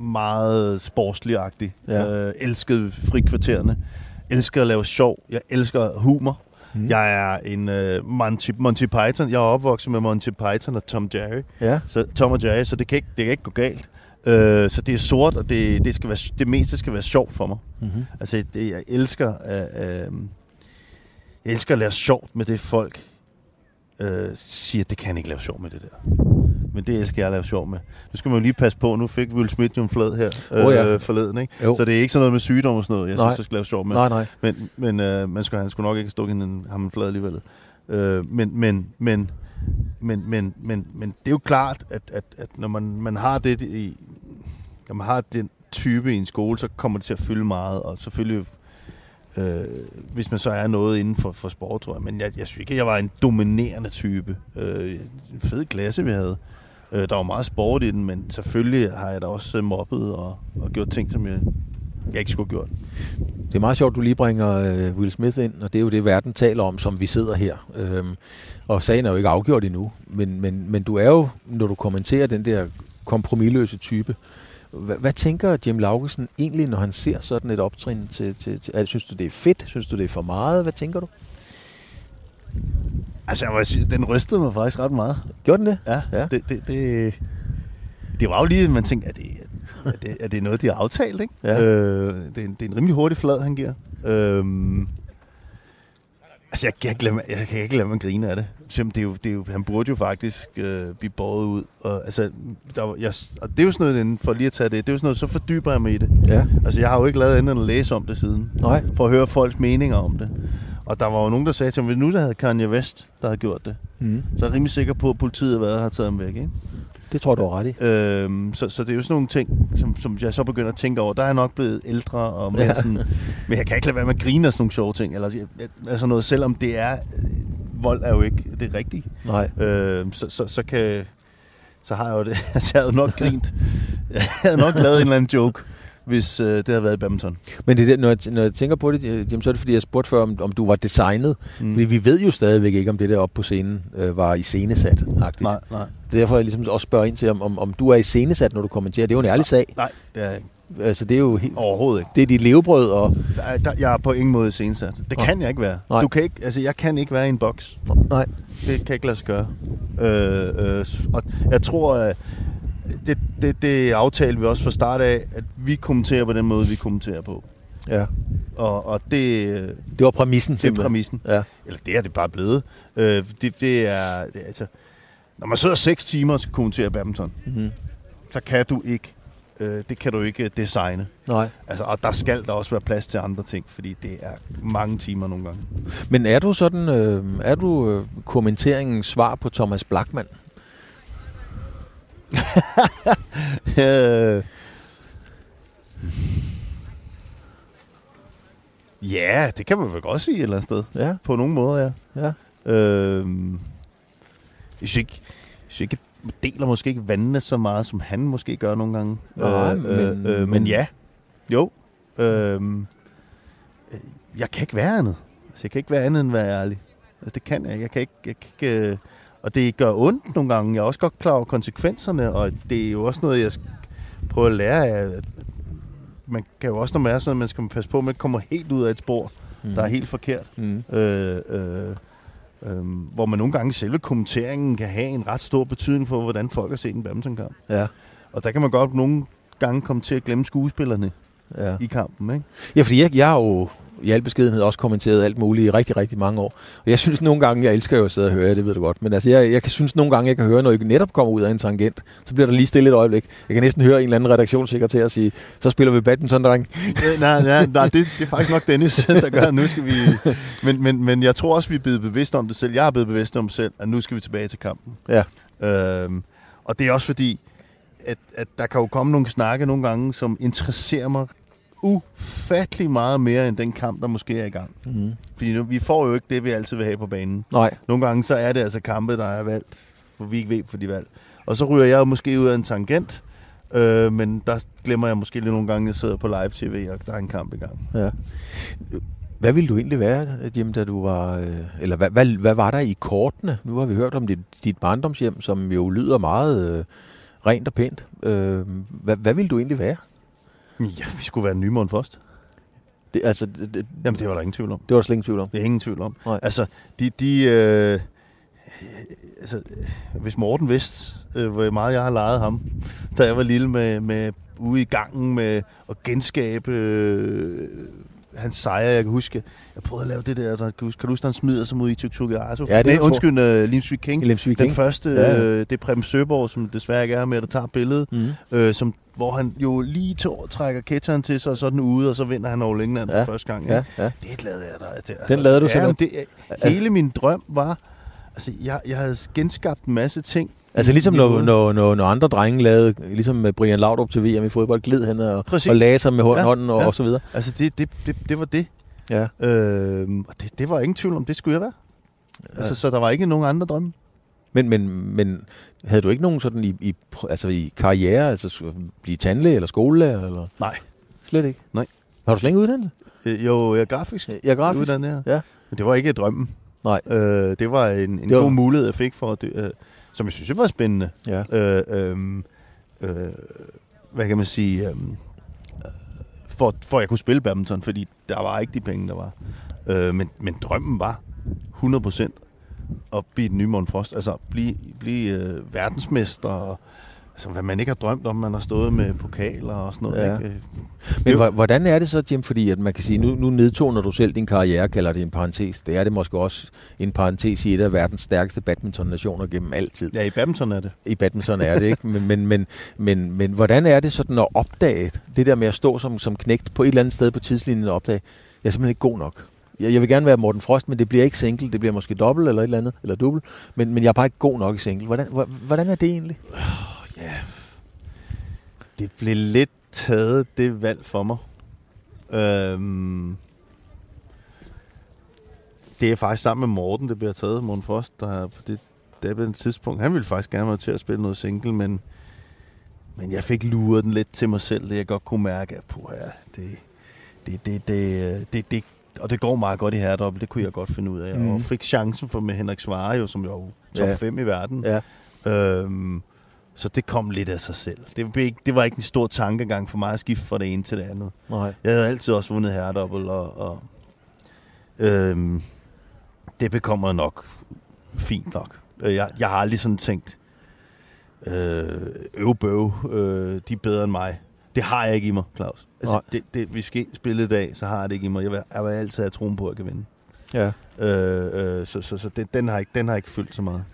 meget sportsligagtig. Ja. Øh, elskede frikvartererne. Elsker at lave sjov. Jeg elsker humor. Mm. Jeg er en uh, Monty, Monty Python. Jeg er opvokset med Monty Python og Tom Jerry. Ja. Så Tom og Jerry, så det kan ikke, det kan ikke gå galt. Øh, så det er sort, og det, det, skal være, det meste skal være sjovt for mig. Mm-hmm. Altså, det, jeg elsker, øh, øh, jeg elsker at lave sjovt med det folk øh, siger, det kan han ikke lave sjov med det der. Men det elsker jeg lave sjov med. Nu skal man jo lige passe på, nu fik Will Smith jo en flad her øh, Åh, ja. forleden, ikke? Jo. Så det er ikke sådan noget med sygdom og sådan noget, jeg Nej. synes, jeg skal lave sjov med. Nej, nej. Men, men øh, man skulle, han skulle nok ikke stå en, ham en flad alligevel. Øh, men, men, men, men, men, men, men det er jo klart, at, at, at når man, man har det i, når man har den type i en skole, så kommer det til at fylde meget, og selvfølgelig øh, hvis man så er noget inden for, for sport, tror jeg. Men jeg, jeg synes ikke, at jeg var en dominerende type. Øh, en fed klasse, vi havde. Øh, der var meget sport i den, men selvfølgelig har jeg da også øh, mobbet og, og gjort ting, som jeg, jeg ikke skulle have gjort. Det er meget sjovt, du lige bringer øh, Will Smith ind, og det er jo det, verden taler om, som vi sidder her. Øhm, og sagen er jo ikke afgjort endnu, men, men, men du er jo, når du kommenterer den der kompromilløse type, hvad, hvad tænker Jim Laugesen egentlig, når han ser sådan et optrin til, til, til altså, Synes du, det er fedt? Synes du, det er for meget? Hvad tænker du? Altså, jeg må sige, den rystede mig faktisk ret meget. Gjorde den det? Ja, Ja. Det, det, det, det var jo lige, man tænkte, er det, er det, er det noget, de har aftalt, ikke? Ja. Øh, det, er en, det er en rimelig hurtig flad, han giver. Øhm, altså, jeg kan ikke lade, mig- jeg kan ikke lade mig grine af det. Simpelthen, det er jo, det er jo, han burde jo faktisk øh, blive båret ud. Og, altså, der, var- jeg, og det er jo sådan noget, inden- for lige at tage det, det er jo sådan noget, så fordyber jeg mig i det. Ja. Altså, jeg har jo ikke lavet andet end at læse om det siden. Nej. For at høre folks meninger om det. Og der var jo nogen, der sagde til mig, hvis nu der havde Kanye West, der havde gjort det, Mm. så er jeg rimelig sikker på, at politiet har været og har taget ham væk. Ikke? Det tror du har ret i. Øhm, så, så det er jo sådan nogle ting, som, som jeg så begynder at tænke over. Der er jeg nok blevet ældre, og mere Ja. sådan, men jeg kan ikke lade være med at grine af sådan nogle sjove ting. Eller, altså noget, selvom det er, øh, vold er jo ikke det rigtige. Nej. Øhm, så, så, så, kan, så har jeg jo det. Altså, jeg havde nok grint. Jeg havde nok lavet en eller anden joke, hvis øh, det havde været i badminton. Men det er når, jeg, når jeg tænker på det, Jim, så er det fordi, jeg spurgte før, om, om du var designet. Mm. Fordi vi ved jo stadigvæk ikke, om det der oppe på scenen øh, var iscenesat. Nej, nej. Det er derfor, jeg ligesom også spørger ind til, om, om, om du er iscenesat, når du kommenterer. Det er jo en ærlig sag. Nej, det er jeg ikke. Altså, det er jo helt, overhovedet ikke. det er dit levebrød, og... Der, er- der, jeg er på ingen måde iscenesat. Det kan jeg ikke være. Nej. Du kan ikke, altså, jeg kan ikke være i en boks. Nej. Det kan ikke lade sig gøre. Øh, øh, og jeg tror, at det, det, det aftalte vi også fra start af, at vi kommenterer på den måde, vi kommenterer på. Ja. Og, og det, Det var præmissen, det er simpelthen. præmissen. Ja. Eller det er det bare blevet. Øh, det, det, er, det er altså... Når man sidder seks timer og skal kommentere badminton, Mm-hmm. så kan du ikke, øh, det kan du ikke designe. Nej. Altså, og der skal der også være plads til andre ting, fordi det er mange timer nogle gange. Men er du sådan, øh, er du øh, kommenteringens svar på Thomas Blackman? Øh, ja, det kan man vel godt sige et eller andet sted. Ja. På nogle måder, ja. Ja. Øh, jeg synes ikke, synes ikke, deler måske ikke vandene så meget, som han måske gør nogle gange. Nej, øh, men- øh, øh, men- men ja, jo. Øh, jeg kan ikke være andet. Altså, jeg kan ikke være andet end at være ærlig. Altså, det kan jeg. Jeg kan ikke... Jeg kan ikke øh, og det gør ondt nogle gange. Jeg er også godt klar over konsekvenserne, og det er jo også noget, jeg skal prøve at lære af. Man kan jo også, når man er sådan, man skal passe på, at man kommer helt ud af et spor, Mm. der er helt forkert. Mm. Øh, øh, øh, hvor man nogle gange selve kommenteringen kan have en ret stor betydning for, hvordan folk har set en badmintonkamp. Ja. Og der kan man godt nogle gange komme til at glemme skuespillerne Ja. i kampen, ikke? Ja, fordi jeg, jeg har jo i al beskedenhed også kommenteret alt muligt i rigtig, rigtig mange år. Og jeg synes nogle gange, jeg elsker jo at sidde og høre, det ved du godt, men altså jeg, jeg kan synes nogle gange, jeg kan høre, når jeg netop kommer ud af en tangent, så bliver der lige stille et øjeblik. Jeg kan næsten høre en eller anden redaktionssekretær sige, så spiller vi badminton, dreng. nej, nej, nej det, det er faktisk nok Dennis, der gør, nu skal vi... Men, men, men jeg tror også, vi er blevet bevidste om det selv. Jeg er blevet bevidst om selv, at nu skal vi tilbage til kampen. Ja. Øhm, og det er også fordi, at, at der kan jo komme nogle snakke nogle gange, som interesserer mig ufattelig meget mere end den kamp, der måske er i gang. Mm. Fordi nu, vi får jo ikke det, vi altid vil have på banen. Nej. Nogle gange så er det altså kampe, der er valgt, for vi ikke ved, for de valg. Og så ryger jeg måske ud af en tangent, øh, men der glemmer jeg måske lige nogle gange, at jeg sidder på live-tv, og der er en kamp i gang. Ja. Hvad ville du egentlig være, Jim, da du var... Øh, eller hvad, hvad, hvad var der i kortene? Nu har vi hørt om dit, dit barndomshjem, som jo lyder meget øh, rent og pænt. Øh, hvad, hvad ville du egentlig være? Ja, vi skulle være Nymon først. Det, altså, det, det, Jamen, det var der ingen tvivl om. det var der slet ingen tvivl om. Det er ingen tvivl om. Nej. Altså, de... de øh, altså, hvis Morten vidste, øh, hvor meget jeg har leget ham, da jeg var lille med, med ude i gangen med at genskabe øh, hans sejre, jeg kan huske. Jeg prøvede at lave det der, der kan, du huske, kan du huske, han smider sig mod i Tuktuki Arso? Ja, det Nej, undskyld, uh, Limsvig King. Lemsvig Den King. første, Ja, ja. øh, det er Preben Søborg, som desværre ikke er med, der tager billedet, Mm. øh, som, hvor han jo lige to, trækker ketcheren til sig, og så er den ude, og så vinder han over England Ja, ja. første gang. Ja, ja. Det lavede jeg der. til. Den lavede du ja, simpelthen? men det, Hele min drøm var... Altså, jeg, jeg havde genskabt en masse ting. Altså ligesom når, når, når, når andre drenge lavede, ligesom med Brian Laudrup til VM i fodbold, gled han og, Præcis. og lagde sig med hånd, Ja, hånden og, ja. og så videre. Altså, det, det, det, det var det. Ja. Øhm, og det, det var ingen tvivl om, det skulle jeg være. Ja. Altså, så der var ikke nogen andre drømme. Men, men, men havde du ikke nogen sådan i, i, altså i karriere, altså blive tandlæge eller skolelærer? Eller? Nej. Slet ikke? Nej. Har du slet ingen uddannelse? Øh, jo, jeg er grafisk. Jeg er grafisk. Uddannet, Ja. Men det var ikke drømmen. Nej. Øh, det var en, en Det var- god mulighed, jeg fik for, at øh, som jeg synes var spændende. Ja. øh, øh, øh, hvad kan man sige, øh, for, for at jeg kunne spille badminton, fordi der var ikke de penge, der var. Øh, men, men drømmen var 100% at blive den nye Morten Frost, altså blive, blive øh, verdensmester, og, altså hvad man ikke har drømt om, man har stået med pokaler og sådan noget. Ja. Ikke? Men hvor- hvordan er det så, Jim? Fordi at man kan sige, nu, nu nedtoner du selv din karriere, kalder det en parentes. Det er det måske også en parentes i et af verdens stærkeste badminton-nationer gennem altid. Ja, i badminton er det. I badminton er det ikke, men, men, men, men, men hvordan er det sådan at opdage det der med at stå som, som knægt på et eller andet sted på tidslinjen og opdage, jeg er simpelthen ikke god nok. Jeg, jeg vil gerne være Morten Frost, men det bliver ikke single, det bliver måske dobbelt eller et eller andet, eller dubbelt, men, men jeg er bare ikke god nok i single. Hvordan, hvor- hvordan er det egentlig? Ja. Det blev lidt taget, det valg for mig. Øhm, det er faktisk sammen med Morten, det bliver taget. Morten Frost, der er på det, det er på den tidspunkt. Han ville faktisk gerne være til at spille noget single, men, men jeg fik luret den lidt til mig selv, det jeg godt kunne mærke, at puh, ja, det, det, det, det, det, det, og det går meget godt i herredobbelt, det kunne jeg godt finde ud af. Mhm. Mm. Og fik chancen for med Henrik Svare, jo, som jo er top Ja. 5 i verden. Ja. Øhm, så det kom lidt af sig selv. Det, blev ikke, det var ikke en stor tankegang for mig at skifte fra det ene til det andet. Nej. Jeg havde altid også vundet herredobbelt, og, og øhm, det bekommer nok fint nok. Øh, Jeg, jeg har aldrig sådan tænkt, øh, øvbøv, øh, de er bedre end mig. Det har jeg ikke i mig, Claus. Nej. Altså, det, det, vi skal spille i dag, så har jeg det ikke i mig. Jeg vil, jeg vil altid have troen på, at jeg kan vinde. Ja. Øh, øh, så så, så det, den, har ikke, den har ikke fyldt så meget.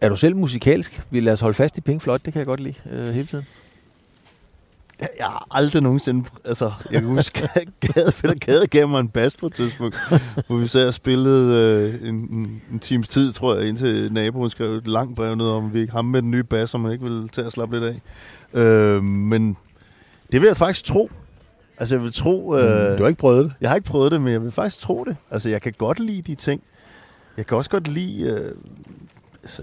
Er du selv musikalsk? Vi lader os holde fast i Pink Floyd, det kan jeg godt lide øh, hele tiden. Jeg, jeg har aldrig nogensinde... Altså, jeg kan huske, at Gade, Peter Gade gav mig en bas på et tidspunkt, hvor vi så og spillede øh, en, en, en times tid, tror jeg, indtil naboen skrev et langt brev ned om, vi ikke ham med den nye bas, som man ikke ville tage at slappe lidt af. Øh, men det vil jeg faktisk tro. Altså, jeg vil tro... Øh, Mm, du har ikke prøvet det? Jeg har ikke prøvet det, men jeg vil faktisk tro det. Altså, jeg kan godt lide de ting. Jeg kan også godt lide... Øh, altså,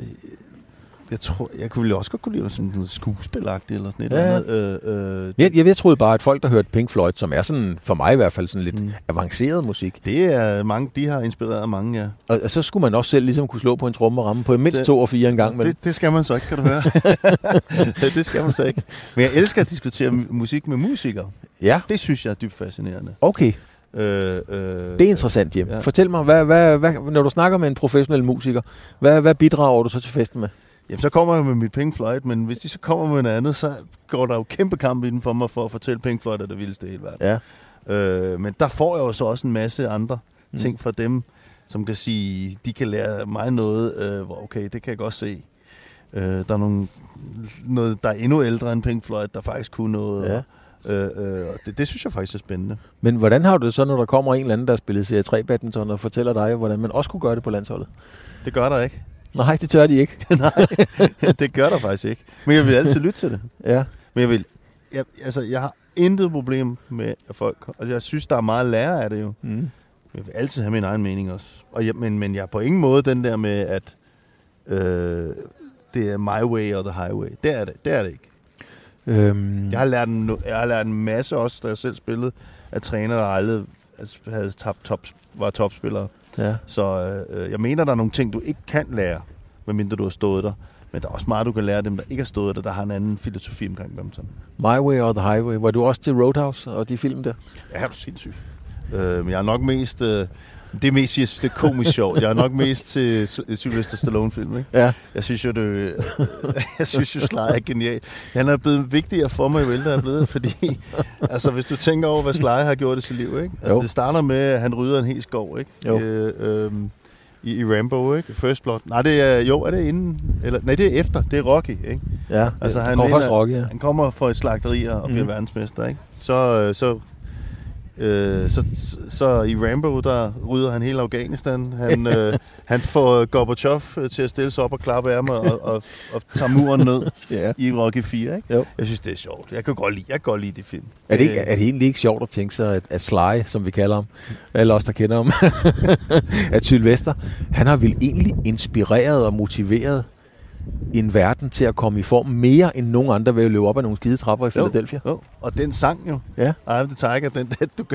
jeg tror, jeg kunne vel også godt kunne lide sådan noget skuespilagtigt eller sådan et Ja, eller andet. Øh, øh, Jeg, jeg, jeg troede bare, at folk, der hørte Pink Floyd, som er sådan, for mig i hvert fald, sådan lidt Mm. avanceret musik, det er mange, de har inspireret mange, ja. og, og så skulle man også selv ligesom kunne slå på en tromme og ramme på mindst Det- to og fire en gang. Men, Det, det skal man så ikke, kan du høre. det skal man så ikke. Men jeg elsker at diskutere mu- musik med musikere. ja, Det synes jeg er dybt fascinerende. okay. Øh, øh, Det er interessant, Jim. Ja. Fortæl mig, hvad, hvad, hvad, når du snakker med en professionel musiker, hvad, hvad bidrager du så til festen med? Jamen, så kommer jeg med mit Pink Floyd, men hvis de så kommer med noget andet, så går der jo kæmpe kamp i den for mig for at fortælle Pink Floyd er det vildeste i hele verden. Ja. Øh, men der får jeg jo så også en masse andre mm. ting fra dem, som kan sige, de kan lære mig noget, øh, hvor okay, det kan jeg godt se. Øh, der er nogle, noget, der er endnu ældre end Pink Floyd, der faktisk kunne noget. Ja. Øh, øh, det, det synes jeg faktisk er spændende. Men hvordan har du det så, når der kommer en eller anden, der spiller Serie 3 badminton og fortæller dig, hvordan man også kunne gøre det på landsholdet? Det gør der ikke. Nej, det tør de ikke. Nej, det gør der faktisk ikke. Men jeg vil altid lytte til det. ja. Men jeg vil, jeg, altså, jeg har intet problem med at folk, altså jeg synes, der er meget lære af det jo. Mm. Jeg vil altid have min egen mening også. Og jeg, men, men jeg er på ingen måde den der med, at øh, det er my way or the highway. Det er det, det, er det ikke. Øhm, Jeg har, lært en, jeg har lært en masse også, da jeg selv spillede, af træner, der aldrig altså, havde tabt top, var topspillere. ja. Så øh, jeg mener, der er nogle ting, du ikke kan lære, medmindre du har stået der. Men der er også meget, du kan lære dem, der ikke har stået der, der har en anden filosofi omkring badminton. My Way or the Highway. Var du også til Roadhouse og de film der? Ja, er du sindssyg. Øh, men jeg er nok mest... Øh, det er mest, fordi jeg synes, det er komisk sjovt. Jeg er nok mest til Sylvester Stallone-film, ikke? Ja. Jeg synes jo, det, jeg synes jo, Sly er genial. Han er blevet vigtigere for mig, jo ældre jeg er blevet, fordi altså, hvis du tænker over, hvad Sly har gjort i sit liv, ikke? Altså, Jo. det starter med, at han rydder en hel skov, ikke? Jo. Øh, øh, i, i Rambo, ikke? First Blood. Nej, det er, jo, er det inden? Eller, nej, det er efter. Det er Rocky, ikke? Ja, Altså, han kommer vinder- Rocky, ja. Han kommer fra et slagteri og bliver Mhm. verdensmester, ikke? Så, øh, så, øh, så, så i Rambo, der rydder han hele Afghanistan. Han, øh, han får Gorbachev øh, til at stille sig op og klappe af mig og, og, og tager muren ned ja. i Rocky 4, ikke? Jo. Jeg synes, det er sjovt. Jeg kan godt lide, jeg kan godt lide det film. Er det, ikke, Øh, er det egentlig ikke sjovt at tænke sig, at, at Sly, som vi kalder ham, eller os, der kender ham, at Sylvester, han har vel egentlig inspireret og motiveret en verden til at komme i form mere end nogen andre ved at løbe op ad nogle skide trapper i Philadelphia. Jo, og den sang jo, Ja. I Have the Tiger, den, den, du,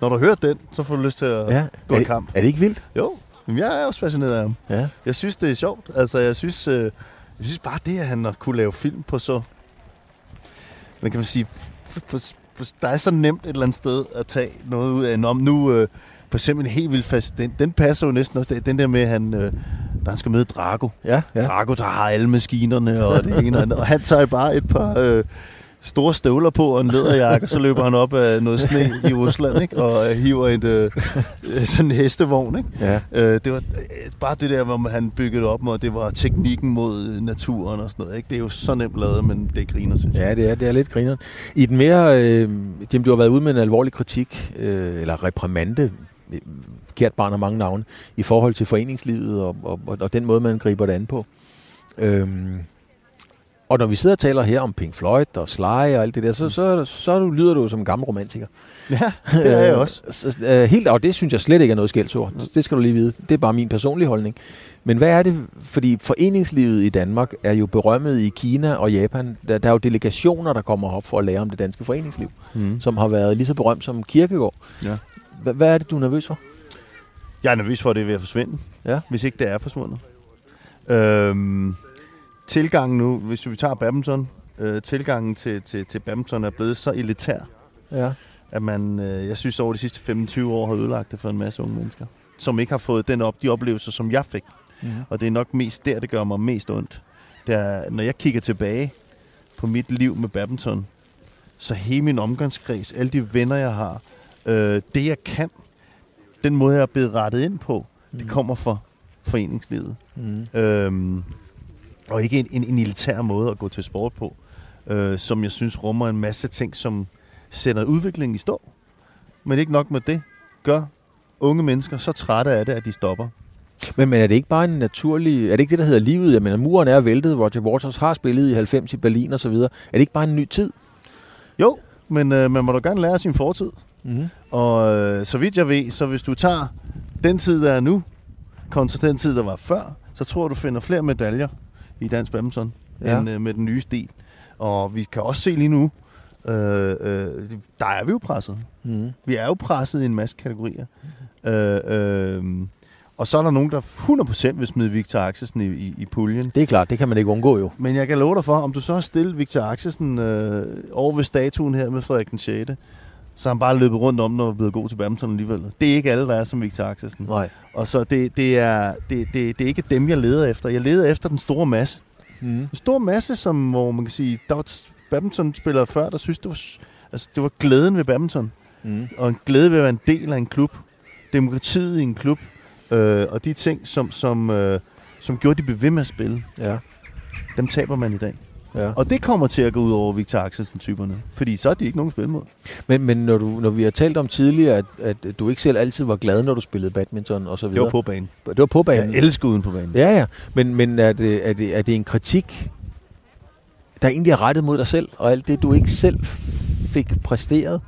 når du hører den, så får du lyst til at ja. gå er i kamp. Er det ikke vildt? Jo, men jeg er også fascineret af ham. Ja. Jeg synes, det er sjovt. Altså, jeg synes, øh, jeg synes bare det, at han har kunne lave film på så... Man kan man sige, på, på, på, der er så nemt et eller andet sted at tage noget ud af. Nå, nu, øh, for eksempel helt vildt fast... Den, den passer jo næsten også. Den der med, at han, øh, da han skal møde Drago. Ja, Ja. Drago, der har alle maskinerne og det ene og andet. Og han tager bare et par... Øh, store støvler på og en læderjakke, og så løber han op af noget sne i Rusland, ikke? og øh, hiver et, øh, øh, sådan en hestevogn. Ikke? ja. Øh, det var øh, bare det der, hvor han byggede det op med, det var teknikken mod naturen og sådan noget. Ikke? Det er jo så nemt lavet, men det griner, synes jeg. Ja, det er, det er lidt grineren. I den mere, øh, Jim, du har været ude med en alvorlig kritik, øh, eller reprimande, kært barn har mange navne, i forhold til foreningslivet og, og, og, den måde, man griber det an på. Øhm, og når vi sidder og taler her om Pink Floyd og Sly og alt det der, så, så, så du, lyder du som en gammel romantiker. Ja, det er jeg også. Øh, så, øh, helt, og det synes jeg slet ikke er noget skældsord. Det skal du lige vide. Det er bare min personlige holdning. Men hvad er det? Fordi foreningslivet i Danmark er jo berømmet i Kina og Japan. Der, der er jo delegationer, der kommer op for at lære om det danske foreningsliv, Mm. som har været lige så berømt som Kirkegård. Ja. Hva- Hvad er det, du er nervøs for? Jeg er nervøs for, at det er ved at forsvinde, Ja. hvis ikke det er forsvundet. Øhm, tilgangen nu, hvis vi tager badminton, øh, tilgangen til, til, til badminton er blevet så elitær, Ja. at man, øh, jeg synes over de sidste 25 år har ødelagt det for en masse unge mennesker, som ikke har fået den op, de oplevelser, som jeg fik. Mm. Og det er nok mest der, det gør mig mest ondt. Det er, når jeg kigger tilbage på mit liv med badminton, så hele min omgangskreds, alle de venner, jeg har, øh, det jeg kan, den måde, jeg er blevet rettet ind på, mm. det kommer fra foreningslivet. Mm. Øhm, og ikke en, en, en elitær måde at gå til sport på, øh, som jeg synes rummer en masse ting, som sætter udviklingen i stå. Men ikke nok med det, gør unge mennesker så trætte af det, at de stopper. Men, men er det ikke bare en naturlig... Er det ikke det, der hedder livet? Jeg mener, muren er væltet. Roger Waters har spillet i 90 i Berlin og så videre. Er det ikke bare en ny tid? Jo, men øh, man må da gerne lære sin fortid. Mm. Og øh, så vidt jeg ved, så hvis du tager den tid, der er nu, kontra den tid, der var før, så tror jeg, du finder flere medaljer i dansk badminton, Ja. end øh, med den nye stil. Og vi kan også se lige nu, øh, øh, der er vi jo presset. Mm. Vi er jo presset i en masse kategorier. Øh, øh, og så er der nogen, der 100% vil smide Victor Axelsen i, i, i puljen. Det er klart, det kan man ikke undgå jo. Men jeg kan love dig for, om du så har stillet Victor Axelsen øh, over ved statuen her med Frederik den 6., så han bare løbet rundt om, når han er blevet god til badminton alligevel. Det er ikke alle, der er som Victor Axelsen. Nej. Og så det, det, er, det, det, det er ikke dem, jeg leder efter. Jeg leder efter den store masse. Mm. En stor masse, som, hvor man kan sige, der var badmintonspillere før, der synes, det var, altså, det var glæden ved badminton. mm. og en glæde ved at være en del af en klub. Demokratiet i en klub, øh, og de ting, som, som, øh, som gjorde, de blev ved med at spille, Ja. dem taber man i dag. Ja. Og det kommer til at gå ud over Victor Axelsen-typerne, fordi så er de ikke nogen mod. Men, men når, du, når vi har talt om tidligere, at, at du ikke selv altid var glad, når du spillede badminton og så Det videre. var på banen. det var på banen. Jeg elsker uden for banen. Ja, ja. Men, men er, det, er, det, er det en kritik, der egentlig er rettet mod dig selv, og alt det, du ikke selv fik præsteret?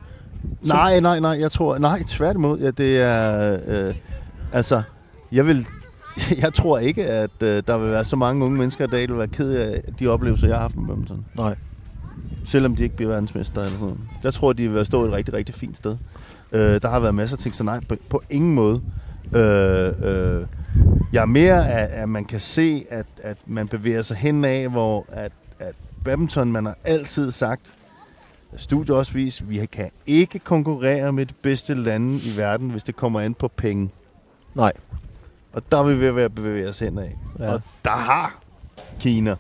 Nej, nej, nej, jeg tror, nej, tværtimod, ja, det er, øh, altså, jeg vil, jeg tror ikke, at øh, der vil være så mange unge mennesker i dag, der vil være ked af de oplevelser, jeg har haft med badminton. Nej. Selvom de ikke bliver verdensmester eller sådan noget. Jeg tror, de vil stå et rigtig, rigtig fint sted. Øh, der har været masser af ting, så nej, på, på ingen måde. Øh, øh, jeg er mere af, at man kan se, at, at man bevæger sig hen af, hvor at, at badminton, man har altid sagt, studiet også vist, vi kan ikke konkurrere med de bedste lande i verden, hvis det kommer an på penge. Nej. Og der er vi ved at bevæge os hen af. Ja. Og der har Kina,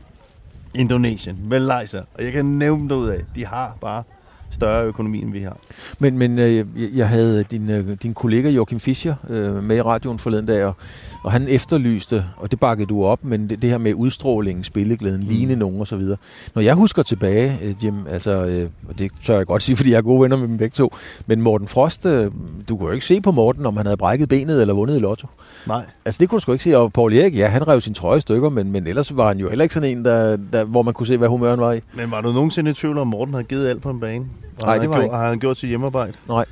Indonesien, Malaysia, og jeg kan nævne dem ud af, de har bare større økonomi, end vi har. Men, men øh, jeg, jeg havde din, øh, din kollega Joachim Fischer øh, med i radioen forleden dag, og, og han efterlyste, og det bakkede du op, men det, det her med udstrålingen, spilleglæden, mm. ligne nogen osv. Når jeg husker tilbage, øh, Jim, altså, øh, og det tør jeg godt sige, fordi jeg er gode venner med dem begge to, men Morten Frost, øh, du kunne jo ikke se på Morten, om han havde brækket benet eller vundet i lotto. Nej. Altså det kunne du sgu ikke se, og Paul Erik, ja, han rev sin trøje stykker, men, men ellers var han jo heller ikke sådan en, der, der, hvor man kunne se, hvad humøren var i. Men var du nogensinde i tvivl om, Morten havde givet alt på en bane? Nej, det var havde ikke. gjort, Har han gjort til hjemmearbejde? Nej.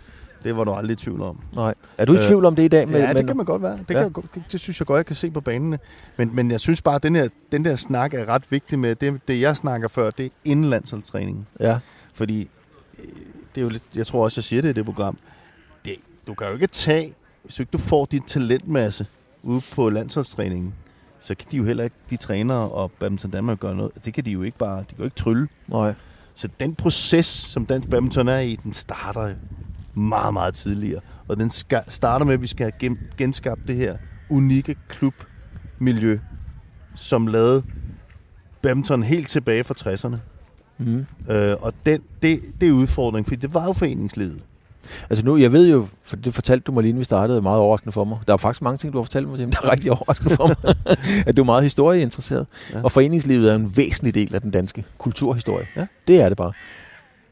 Det var du aldrig i tvivl om. Nej. Er du i Øh, tvivl om det i dag? Med, ja, med, det kan man godt være. Det, Ja. kan jeg, det synes jeg godt, jeg kan se på banene. Men, men jeg synes bare, at den, her, den der snak er ret vigtig med, det, det jeg snakker før, det er indlandsoldtræningen. Ja. Fordi øh, det er jo lidt, jeg tror også, jeg siger det i det program. Det, du kan jo ikke tage, hvis ikke du får din talentmasse ude på landsholdstræningen, så kan de jo heller ikke, de trænere og Badminton Danmark gøre noget. Det kan de jo ikke bare, de kan jo ikke trylle. Nej. Så den proces, som dansk badminton er i, den starter meget, meget tidligere. Og den ska- starter med, at vi skal have gen- genskabt det her unikke klubmiljø, som lavede badminton helt tilbage fra 60'erne. Mm. Øh, og den, det, det er udfordringen, fordi det var jo foreningslivet. Altså nu, jeg ved jo, for det fortalte du mig lige, inden vi startede, meget overraskende for mig. Der er faktisk mange ting, du har fortalt mig, Jim, der er rigtig overraskende for mig. at du er meget historieinteresseret. Ja. Og foreningslivet er en væsentlig del af den danske kulturhistorie. Ja. Det er det bare.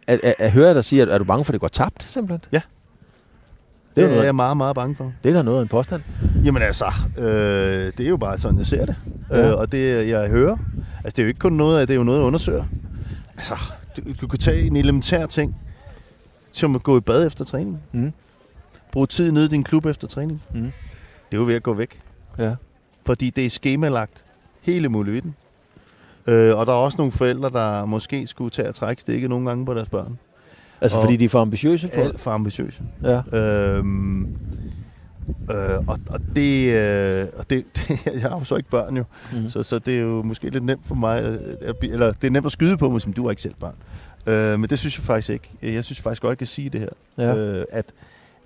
At, at, at høre dig sige, at er du bange for, at det går tabt, simpelthen? Ja. Det er, Det er jeg noget, meget, meget bange for. det er da noget af en påstand. Jamen altså, øh, det er jo bare sådan, jeg ser det. Ja. Ja. Øh, og det, jeg hører, altså det er jo ikke kun noget af, det er jo noget, jeg undersøger. Altså, du, du kan tage en elementær ting, som at gå i bad efter træning. Mm. Brug tid nede i din klub efter træning. Mm. Det er jo ved at gå væk. Ja. Fordi det er skemalagt hele muligheden. Øh, og der er også nogle forældre, der måske skulle tage at trække stikket nogle gange på deres børn. Altså Og- fordi de er for ambitiøse for Alt for ambitiøse. Ja. Øhm, øh, og, og det, øh, og det, jeg har jo så ikke børn jo, Mm. så, så det er jo måske lidt nemt for mig, at, blive- eller det er nemt at skyde på mig, som du har ikke selv børn. Øh, men det synes jeg faktisk ikke. Jeg synes faktisk godt, jeg kan sige det her. Ja. Øh, at,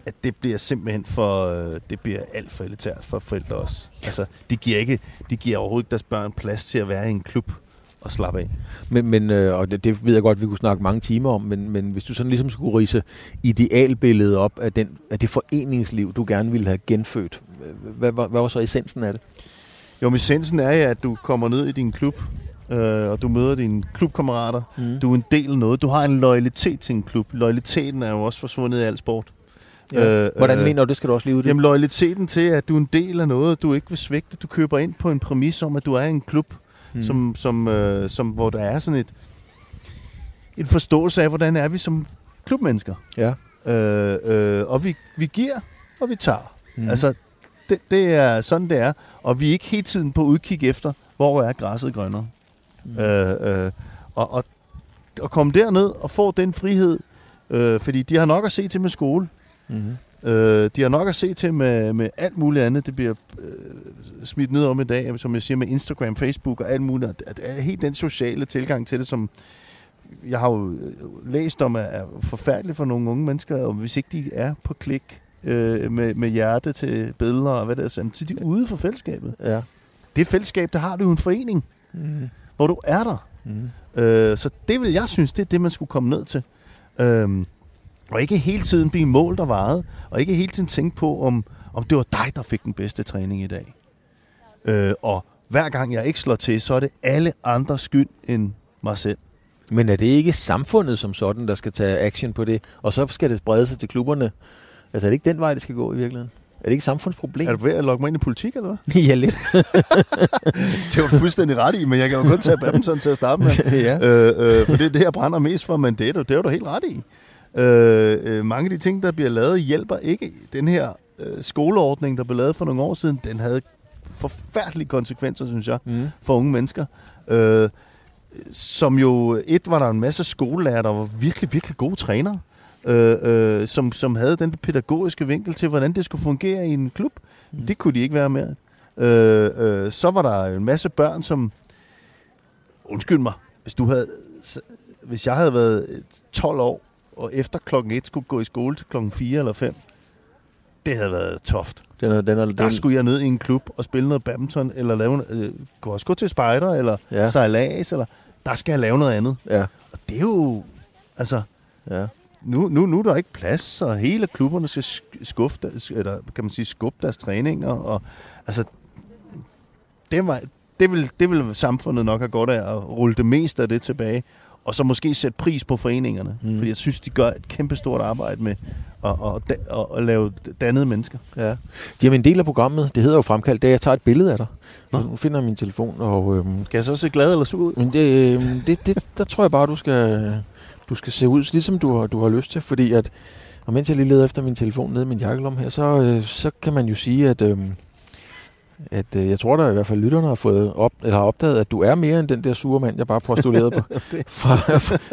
at det bliver simpelthen for, øh, det bliver alt for elitært for forældre også. Altså, de giver, ikke, de giver overhovedet ikke deres børn plads til at være i en klub og slappe af. Men, men øh, og det, det ved jeg godt, vi kunne snakke mange timer om, men, men hvis du sådan ligesom skulle rise idealbilledet op af, den, af det foreningsliv, du gerne ville have genfødt, hvad, hvad, hvad var så essensen af det? Jo, men essensen er ja, at du kommer ned i din klub, øh, og du møder dine klubkammerater, Mm. Du er en del af noget. Du har en loyalitet til en klub. Loyaliteten er jo også forsvundet i al sport. Ja. Øh, Hvordan øh, mener du, det skal du også lige ud Jamen loyaliteten til, at du er en del af noget, du ikke vil svigte. Du køber ind på en præmis om, at du er en klub, mm. som, som, øh, som, hvor der er sådan et, en forståelse af, hvordan er vi som klubmennesker. Ja. Øh, øh, og vi, vi giver, og vi tager. Mm. Altså, det, det er sådan, det er. Og vi er ikke hele tiden på udkig efter, hvor er græsset grønnere. Mm. Øh, øh, og, og, og komme derned og få den frihed, øh, fordi de har nok at se til med skole. Mm. Øh, de har nok at se til med, med alt muligt andet. Det bliver øh, smidt ned om i dag, som jeg siger, med Instagram, Facebook og alt muligt. At, at, at helt den sociale tilgang til det, som jeg har jo øh, læst om, er, forfærdeligt for nogle unge mennesker, og hvis ikke de er på klik øh, med, med hjerte til billeder og hvad det er, så er de ude for fællesskabet. Ja. Det fællesskab, der har du en forening, Mm. hvor du er der. Mm. Øh, så det vil jeg synes, det er det, man skulle komme ned til. Øhm, Og ikke hele tiden blive målt og vejet, og ikke hele tiden tænke på, om, om det var dig, der fik den bedste træning i dag. Øh, og hver gang jeg ikke slår til, så er det alle andres skyld end mig selv. Men er det ikke samfundet som sådan, der skal tage action på det, og så skal det sprede sig til klubberne? Altså er det ikke den vej, det skal gå i virkeligheden? Er det ikke et samfundsproblem? Er du ved at logge mig ind i politik, eller hvad? ja, lidt. det var fuldstændig ret i, men jeg kan jo kun tage badminton til at starte med. ja. øh, øh, for det er det, jeg brænder mest for, men det er du, det er du helt ret i. Øh, øh, mange af de ting, der bliver lavet, hjælper ikke. Den her øh, skoleordning, der blev lavet for nogle år siden, den havde forfærdelige konsekvenser, synes jeg, Mm. for unge mennesker. Øh, som jo, et var der en masse skolelærer, der var virkelig, virkelig gode trænere, øh, øh, som, som havde den pædagogiske vinkel til, hvordan det skulle fungere i en klub. Mm. Det kunne de ikke være med. Øh, øh, så var der en masse børn, som... Undskyld mig, hvis du havde... Hvis jeg havde været 12 år, og efter klokken 1 skulle gå i skole til klokken 4 eller 5, det havde været toft. Den er, den er, Der den, skulle jeg ned i en klub og spille noget badminton, eller lave, øh, gå også gå til spejder, eller Ja. sejlads, eller der skal jeg lave noget andet. Ja, Og det er jo, altså, ja. nu, nu, nu er der ikke plads, og hele klubberne skal sk- skuffe, eller kan man sige, skubbe deres træninger, og altså, det, var, det, vil, det vil samfundet nok have godt af at rulle det meste af det tilbage, og så måske sætte pris på foreningerne, Mm. fordi jeg synes, de gør et kæmpestort arbejde med at, at, at, at lave dannede mennesker. Ja. Jamen, en del af programmet, det hedder jo fremkaldt, det er, at jeg tager et billede af dig. Nå. Nu finder min telefon, og øhm, Skal jeg så se glad eller sur ud? men det, øhm, det, det, der tror jeg bare, du skal, du skal se ud, ligesom du har, du har lyst til, fordi at, og mens jeg lige leder efter min telefon nede i min jakkelom her, så, øh, så kan man jo sige, at, øhm, at øh, jeg tror da i hvert fald lytterne har fået op, eller har opdaget, at du er mere end den der sure mand, jeg bare postulerede på fra,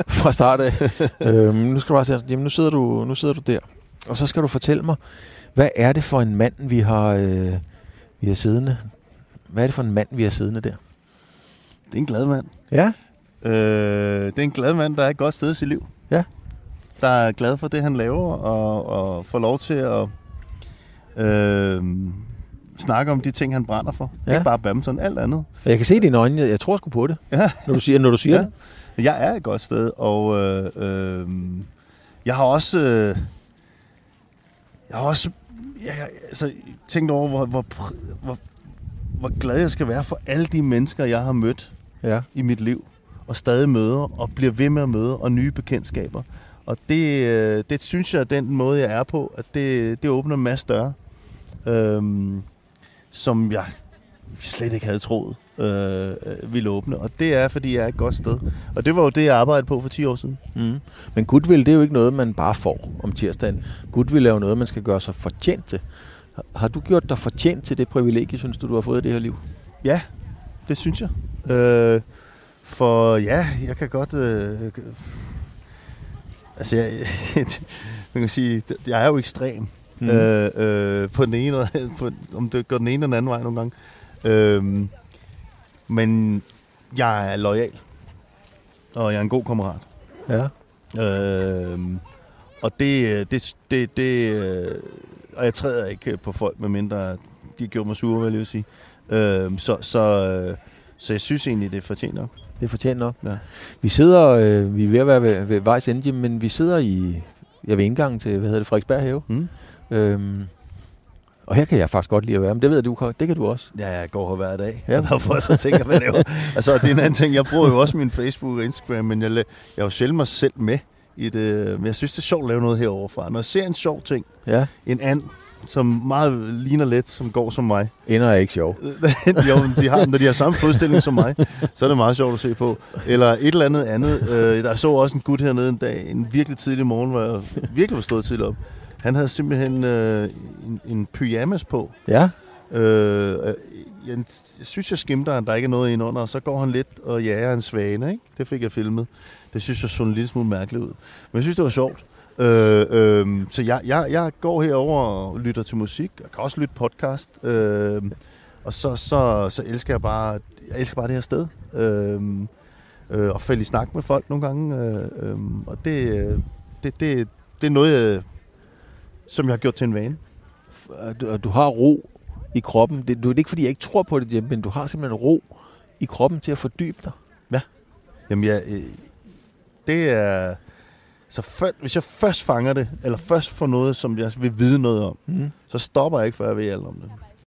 fra start af. øhm, nu skal du bare sige, jamen nu sidder du, nu sidder du der, og så skal du fortælle mig, hvad er det for en mand, vi har, øh, vi har siddende? Hvad er det for en mand, vi har siddende der? Det er en glad mand. Ja. Øh, det er en glad mand, der er et godt sted i sit liv. Ja. Der er glad for det, han laver, og, og får lov til at øh, snakke om de ting, han brænder for. Ja. Ikke bare badminton, alt andet. Jeg kan se i dine øjne, jeg, tror sgu på det, Ja. når du siger, når du siger Ja. det. Jeg er et godt sted, og øh, øh, jeg har også... Øh, jeg har også jeg, altså, tænkt over, hvor, hvor, hvor, hvor glad jeg skal være for alle de mennesker, jeg har mødt Ja. i mit liv, og stadig møder, og bliver ved med at møde, og nye bekendtskaber. Og det, øh, det synes jeg den måde, jeg er på, at det, det åbner en masse døre, øhm, som jeg slet ikke havde troet øh, øh, ville åbne. Og det er, fordi jeg er et godt sted. Og det var jo det, jeg arbejdede på for 10 år siden. Mm. Men goodwill, det er jo ikke noget, man bare får om tirsdagen. Goodwill er jo noget, man skal gøre sig fortjent til. Har- Har du gjort dig fortjent til det privilegie, synes du, du har fået i det her liv? Ja, det synes jeg. Øh, for ja, jeg kan godt... Øh, altså, jeg, man kan sige, jeg er jo ekstrem. Mm. Øh, øh, på den ene, på, om det går den ene eller den anden vej nogle gange. Øh, men jeg er lojal. Og jeg er en god kammerat. Ja. Øh, og det, det, det, det øh, og jeg træder ikke på folk, medmindre de gjorde mig sure, vil jeg lige sige. Øh, så, så, øh, så jeg synes egentlig, det fortjener. Det er fortjent nok. Ja. Vi sidder, øh, vi er ved at være ved, ved vejs ende, men vi sidder i, jeg ved indgangen til, hvad hedder det, Frederiksberg Have. Mm. Øhm, og her kan jeg faktisk godt lide at være, men det ved jeg, du det kan du også. Ja, jeg går her hver dag. Ja. Og derfor så tænker jeg, hvad laver. Altså, det er en anden ting. Jeg bruger jo også min Facebook og Instagram, men jeg, jeg er jo sjældent mig selv med i det. Men jeg synes, det er sjovt at lave noget heroverfra. Når jeg ser en sjov ting, Ja. en and, som meget ligner lidt, som går som mig. Ender er ikke sjov. jo, de har, når de har samme fodstilling som mig, så er det meget sjovt at se på. Eller et eller andet andet. Øh, der så også en gut hernede en dag, en virkelig tidlig morgen, hvor jeg virkelig var stået tidligt op. Han havde simpelthen øh, en, en pyjamas på. Ja. Øh, jeg, jeg synes, jeg skimter, at der ikke er noget ind under, og så går han lidt og jager en svane. Ikke? Det fik jeg filmet. Det synes jeg så en lille smule mærkeligt ud. Men jeg synes, det var sjovt. Øh, øh, så jeg, jeg, jeg går herover og lytter til musik. Jeg kan også lytte podcast. Øh, og så, så, så elsker jeg bare, jeg elsker bare det her sted. Øh, øh, og falde i snak med folk nogle gange. Øh, øh, og det, øh, det, det, det er noget, jeg, som jeg har gjort til en vane. Og du, og du har ro i kroppen. Det, du, det er ikke, fordi jeg ikke tror på det, men du har simpelthen ro i kroppen til at fordybe dig. Jamen, ja, øh, det er... Så før, hvis jeg først fanger det, eller først får noget, som jeg vil vide noget om, Mm. så stopper jeg ikke, før jeg ved alt om det.